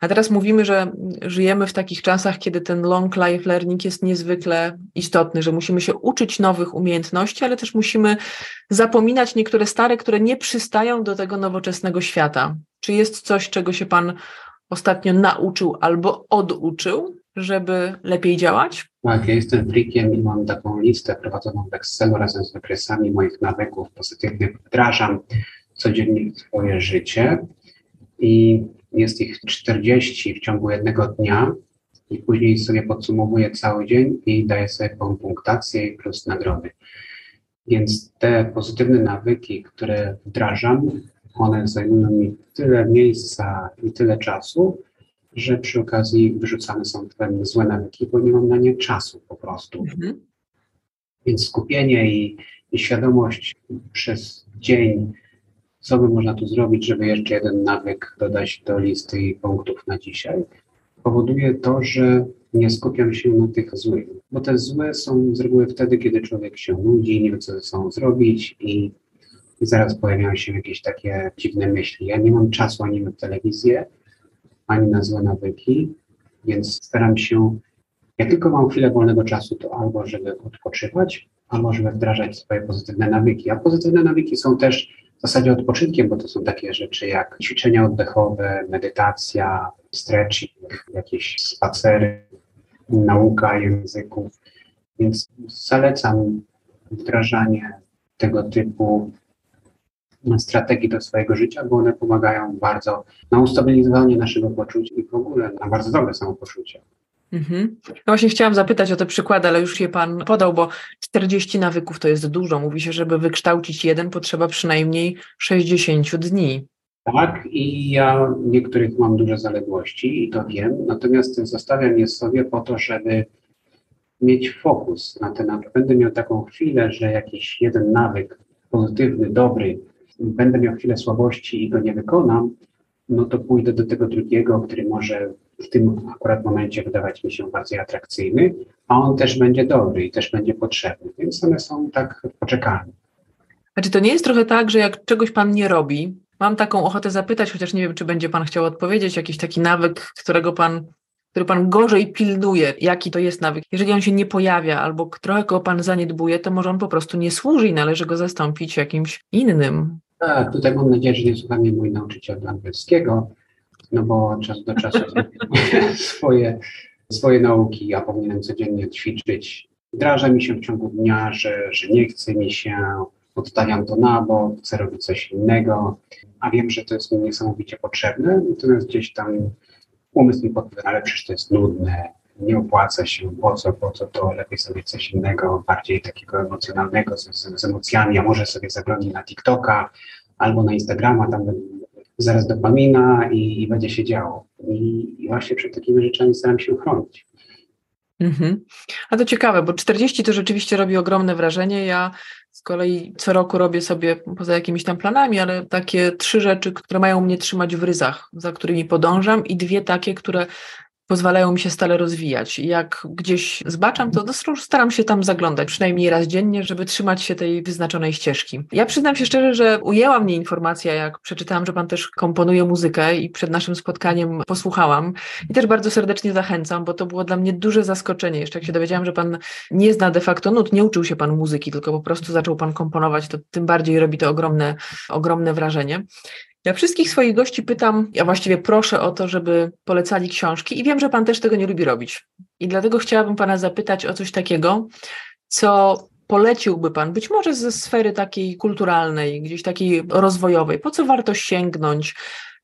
A teraz mówimy, że żyjemy w takich czasach, kiedy ten long life learning jest niezwykle istotny, że musimy się uczyć nowych umiejętności, ale też musimy zapominać niektóre stare, które nie przystają do tego nowoczesnego świata. Czy jest coś, czego się Pan ostatnio nauczył albo oduczył, żeby lepiej działać? Tak, ja jestem freakiem i mam taką listę prowadzoną w Excelu razem z wykresami moich nawyków pozytywnych. Wdrażam codziennie w swoje życie i jest ich 40 w ciągu jednego dnia i później sobie podsumowuję cały dzień i daję sobie punktację plus nagrody. Więc te pozytywne nawyki, które wdrażam, one zajmują mi tyle miejsca i tyle czasu, że przy okazji wyrzucane są te złe nawyki, bo nie mam na nie czasu po prostu. Mhm. Więc skupienie i, i świadomość przez dzień, co by można tu zrobić, żeby jeszcze jeden nawyk dodać do listy punktów na dzisiaj, powoduje to, że nie skupiam się na tych złych, bo te złe są z reguły wtedy, kiedy człowiek się nudzi, nie wie, co ze sobą zrobić i, i zaraz pojawiają się jakieś takie dziwne myśli. Ja nie mam czasu ani na telewizję, ani na złe nawyki, więc staram się, jak tylko mam chwilę wolnego czasu, to albo żeby odpoczywać, albo żeby wdrażać swoje pozytywne nawyki. A pozytywne nawyki są też w zasadzie odpoczynkiem, bo to są takie rzeczy jak ćwiczenia oddechowe, medytacja, stretching, jakieś spacery, nauka języków. Więc zalecam wdrażanie tego typu strategii do swojego życia, bo one pomagają bardzo na ustabilizowanie naszego poczucia i w ogóle na bardzo dobre samopoczucie. Mhm. No właśnie chciałam zapytać o te przykłady, ale już je Pan podał, bo 40 nawyków to jest dużo. Mówi się, żeby wykształcić jeden potrzeba przynajmniej 60 dni. Tak, i ja niektórych mam duże zaległości i to wiem, natomiast zostawiam je sobie po to, żeby mieć fokus na ten nawyk. Będę miał taką chwilę, że jakiś jeden nawyk pozytywny, dobry, będę miał chwilę słabości i go nie wykonam, no to pójdę do tego drugiego, który może w tym akurat momencie wydawać mi się bardziej atrakcyjny, a on też będzie dobry i też będzie potrzebny, więc one są tak w poczekalni. A czy to nie jest trochę tak, że jak czegoś Pan nie robi, mam taką ochotę zapytać, chociaż nie wiem, czy będzie Pan chciał odpowiedzieć, jakiś taki nawyk, którego Pan który Pan gorzej pilnuje, jaki to jest nawyk. Jeżeli on się nie pojawia albo trochę go Pan zaniedbuje, to może on po prostu nie służy i należy go zastąpić jakimś innym. Tak, tutaj mam nadzieję, że nie słucha mnie mój nauczyciel angielskiego, no bo czas do czasu swoje, swoje nauki ja powinienem codziennie ćwiczyć. Wdraża mi się w ciągu dnia, że, że nie chce mi się, odstawiam to na bok, chcę robić coś innego, a wiem, że to jest mi niesamowicie potrzebne, natomiast gdzieś tam umysł mi podpowiada, ale przecież to jest nudne, nie opłaca się, po co, po co to, lepiej sobie coś innego, bardziej takiego emocjonalnego, z, z, z emocjami, a może sobie zaglądnij na TikToka albo na Instagrama, tam zaraz dopamina i, i będzie się działo. I, I, właśnie przed takimi rzeczami staram się chronić. Mhm. A to ciekawe, bo 40 to rzeczywiście robi ogromne wrażenie. Ja z kolei co roku robię sobie, poza jakimiś tam planami, ale takie trzy rzeczy, które mają mnie trzymać w ryzach, za którymi podążam, i dwie takie, które pozwalają mi się stale rozwijać. Jak gdzieś zbaczam, to staram się tam zaglądać, przynajmniej raz dziennie, żeby trzymać się tej wyznaczonej ścieżki. Ja przyznam się szczerze, że ujęła mnie informacja, jak przeczytałam, że Pan też komponuje muzykę i przed naszym spotkaniem posłuchałam i też bardzo serdecznie zachęcam, bo to było dla mnie duże zaskoczenie. Jeszcze jak się dowiedziałam, że Pan nie zna de facto nut, nie uczył się Pan muzyki, tylko po prostu zaczął Pan komponować, to tym bardziej robi to ogromne, ogromne wrażenie. Ja wszystkich swoich gości pytam, ja właściwie proszę o to, żeby polecali książki i wiem, że Pan też tego nie lubi robić. I dlatego chciałabym Pana zapytać o coś takiego, co poleciłby Pan, być może ze sfery takiej kulturalnej, gdzieś takiej rozwojowej, po co warto sięgnąć,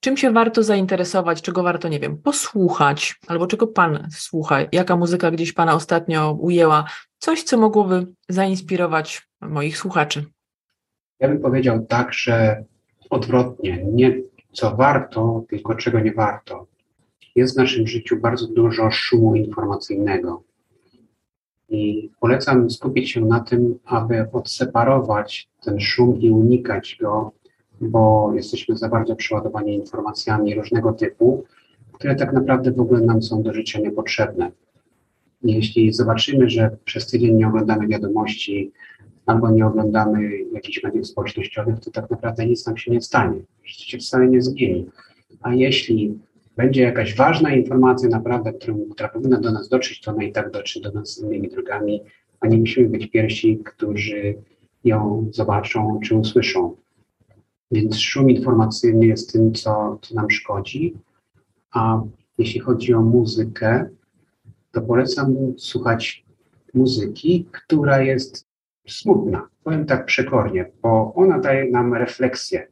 czym się warto zainteresować, czego warto, nie wiem, posłuchać, albo czego Pan słucha, jaka muzyka gdzieś Pana ostatnio ujęła, coś, co mogłoby zainspirować moich słuchaczy. Ja bym powiedział tak, że odwrotnie, nie co warto, tylko czego nie warto. Jest w naszym życiu bardzo dużo szumu informacyjnego. I polecam skupić się na tym, aby odseparować ten szum i unikać go, bo jesteśmy za bardzo przeładowani informacjami różnego typu, które tak naprawdę w ogóle nam są do życia niepotrzebne. Jeśli zobaczymy, że przez tydzień nie oglądamy wiadomości, albo nie oglądamy jakichś mediów społecznościowych, to tak naprawdę nic nam się nie stanie. Życie się wcale nie zmieni. A jeśli będzie jakaś ważna informacja naprawdę, którą, która powinna do nas dotrzeć, to ona i tak dotrze do nas innymi drogami, a nie musimy być pierwsi, którzy ją zobaczą czy usłyszą. Więc szum informacyjny jest tym, co, co nam szkodzi. A jeśli chodzi o muzykę, to polecam słuchać muzyki, która jest smutna, powiem tak przekornie, bo ona daje nam refleksję.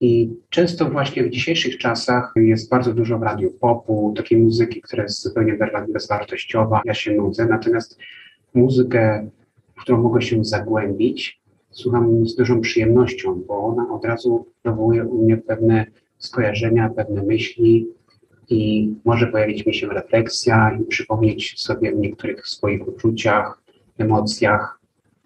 I często właśnie w dzisiejszych czasach jest bardzo dużo w radiu popu, takiej muzyki, która jest zupełnie bezwartościowa. Ja się nudzę, natomiast muzykę, w którą mogę się zagłębić, słucham z dużą przyjemnością, bo ona od razu wywołuje u mnie pewne skojarzenia, pewne myśli i może pojawić mi się refleksja i przypomnieć sobie w niektórych swoich uczuciach, emocjach,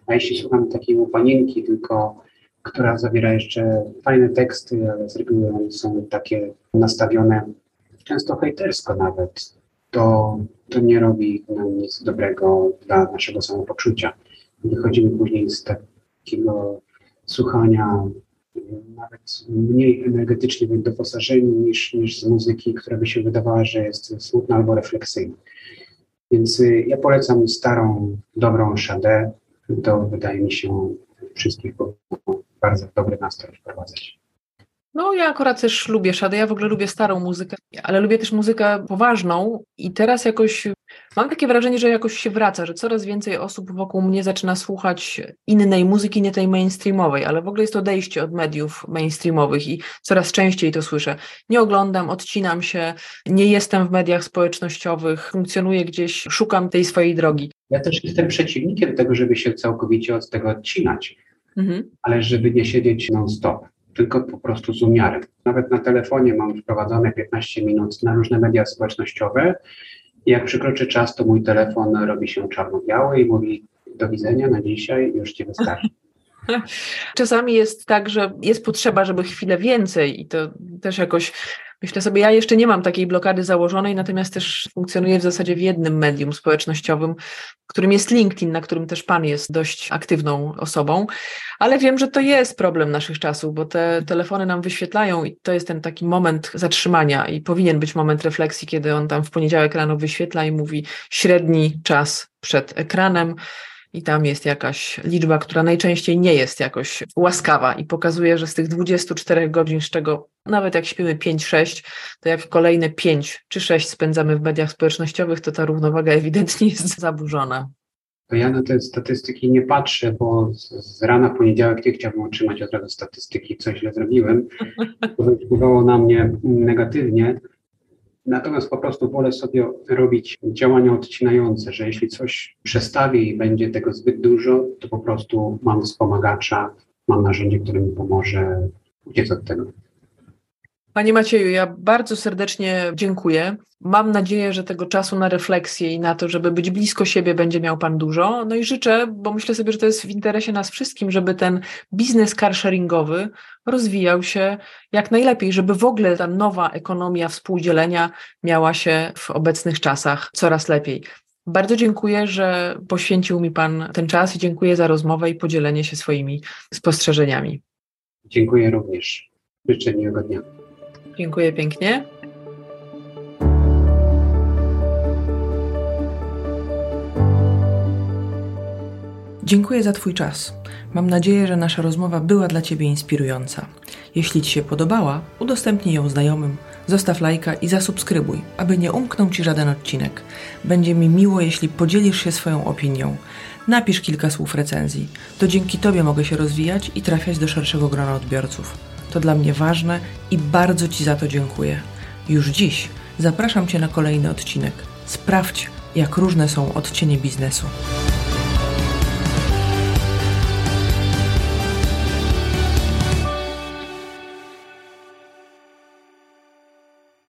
a jeśli słucham takiej upanienki, tylko która zawiera jeszcze fajne teksty, ale z reguły są takie nastawione często hejtersko nawet, to, to nie robi nam nic dobrego dla naszego samopoczucia. Wychodzimy później z takiego słuchania nawet mniej energetycznie doposażeni niż, niż z muzyki, która by się wydawała, że jest smutna albo refleksyjna. Więc y, ja polecam starą, dobrą szadę, to wydaje mi się wszystkich bardzo dobry nastrój wprowadzać. No, ja akurat też lubię szadę. Ja w ogóle lubię starą muzykę, ale lubię też muzykę poważną i teraz jakoś mam takie wrażenie, że jakoś się wraca, że coraz więcej osób wokół mnie zaczyna słuchać innej muzyki, nie tej mainstreamowej, ale w ogóle jest odejście od mediów mainstreamowych i coraz częściej to słyszę. Nie oglądam, odcinam się, nie jestem w mediach społecznościowych, funkcjonuję gdzieś, szukam tej swojej drogi. Ja też jestem przeciwnikiem tego, żeby się całkowicie od tego odcinać, mhm. ale żeby nie siedzieć non-stop tylko po prostu z umiarem. Nawet na telefonie mam wprowadzone 15 minut na różne media społecznościowe. Jak przykroczy czas, to mój telefon robi się czarno-biały i mówi do widzenia na dzisiaj, już ci wystarczy. Czasami jest tak, że jest potrzeba, żeby chwilę więcej i to też jakoś Myślę sobie, ja jeszcze nie mam takiej blokady założonej, natomiast też funkcjonuję w zasadzie w jednym medium społecznościowym, którym jest LinkedIn, na którym też Pan jest dość aktywną osobą, ale wiem, że to jest problem naszych czasów, bo te telefony nam wyświetlają i to jest ten taki moment zatrzymania i powinien być moment refleksji, kiedy on tam w poniedziałek rano wyświetla i mówi średni czas przed ekranem i tam jest jakaś liczba, która najczęściej nie jest jakoś łaskawa i pokazuje, że z tych 24 godzin, z czego nawet jak śpimy 5-6, to jak kolejne 5 czy 6 spędzamy w mediach społecznościowych, to ta równowaga ewidentnie jest zaburzona. To ja na te statystyki nie patrzę, bo z rana poniedziałek nie chciałbym otrzymać od razu statystyki, co źle zrobiłem. To wpływało na mnie negatywnie. Natomiast po prostu wolę sobie robić działania odcinające, że jeśli coś przestawię i będzie tego zbyt dużo, to po prostu mam wspomagacza, mam narzędzie, które mi pomoże uciec od tego. Panie Macieju, ja bardzo serdecznie dziękuję. Mam nadzieję, że tego czasu na refleksję i na to, żeby być blisko siebie, będzie miał Pan dużo. No i życzę, bo myślę sobie, że to jest w interesie nas wszystkim, żeby ten biznes carsharingowy rozwijał się jak najlepiej, żeby w ogóle ta nowa ekonomia współdzielenia miała się w obecnych czasach coraz lepiej. Bardzo dziękuję, że poświęcił mi Pan ten czas i dziękuję za rozmowę i podzielenie się swoimi spostrzeżeniami. Dziękuję również. Życzę miłego dnia. Dziękuję pięknie. Dziękuję za Twój czas. Mam nadzieję, że nasza rozmowa była dla Ciebie inspirująca. Jeśli Ci się podobała, udostępnij ją znajomym, zostaw lajka i zasubskrybuj, aby nie umknął Ci żaden odcinek. Będzie mi miło, jeśli podzielisz się swoją opinią. Napisz kilka słów recenzji. To dzięki Tobie mogę się rozwijać i trafiać do szerszego grona odbiorców. To dla mnie ważne i bardzo Ci za to dziękuję. Już dziś zapraszam Cię na kolejny odcinek. Sprawdź, jak różne są odcienie biznesu.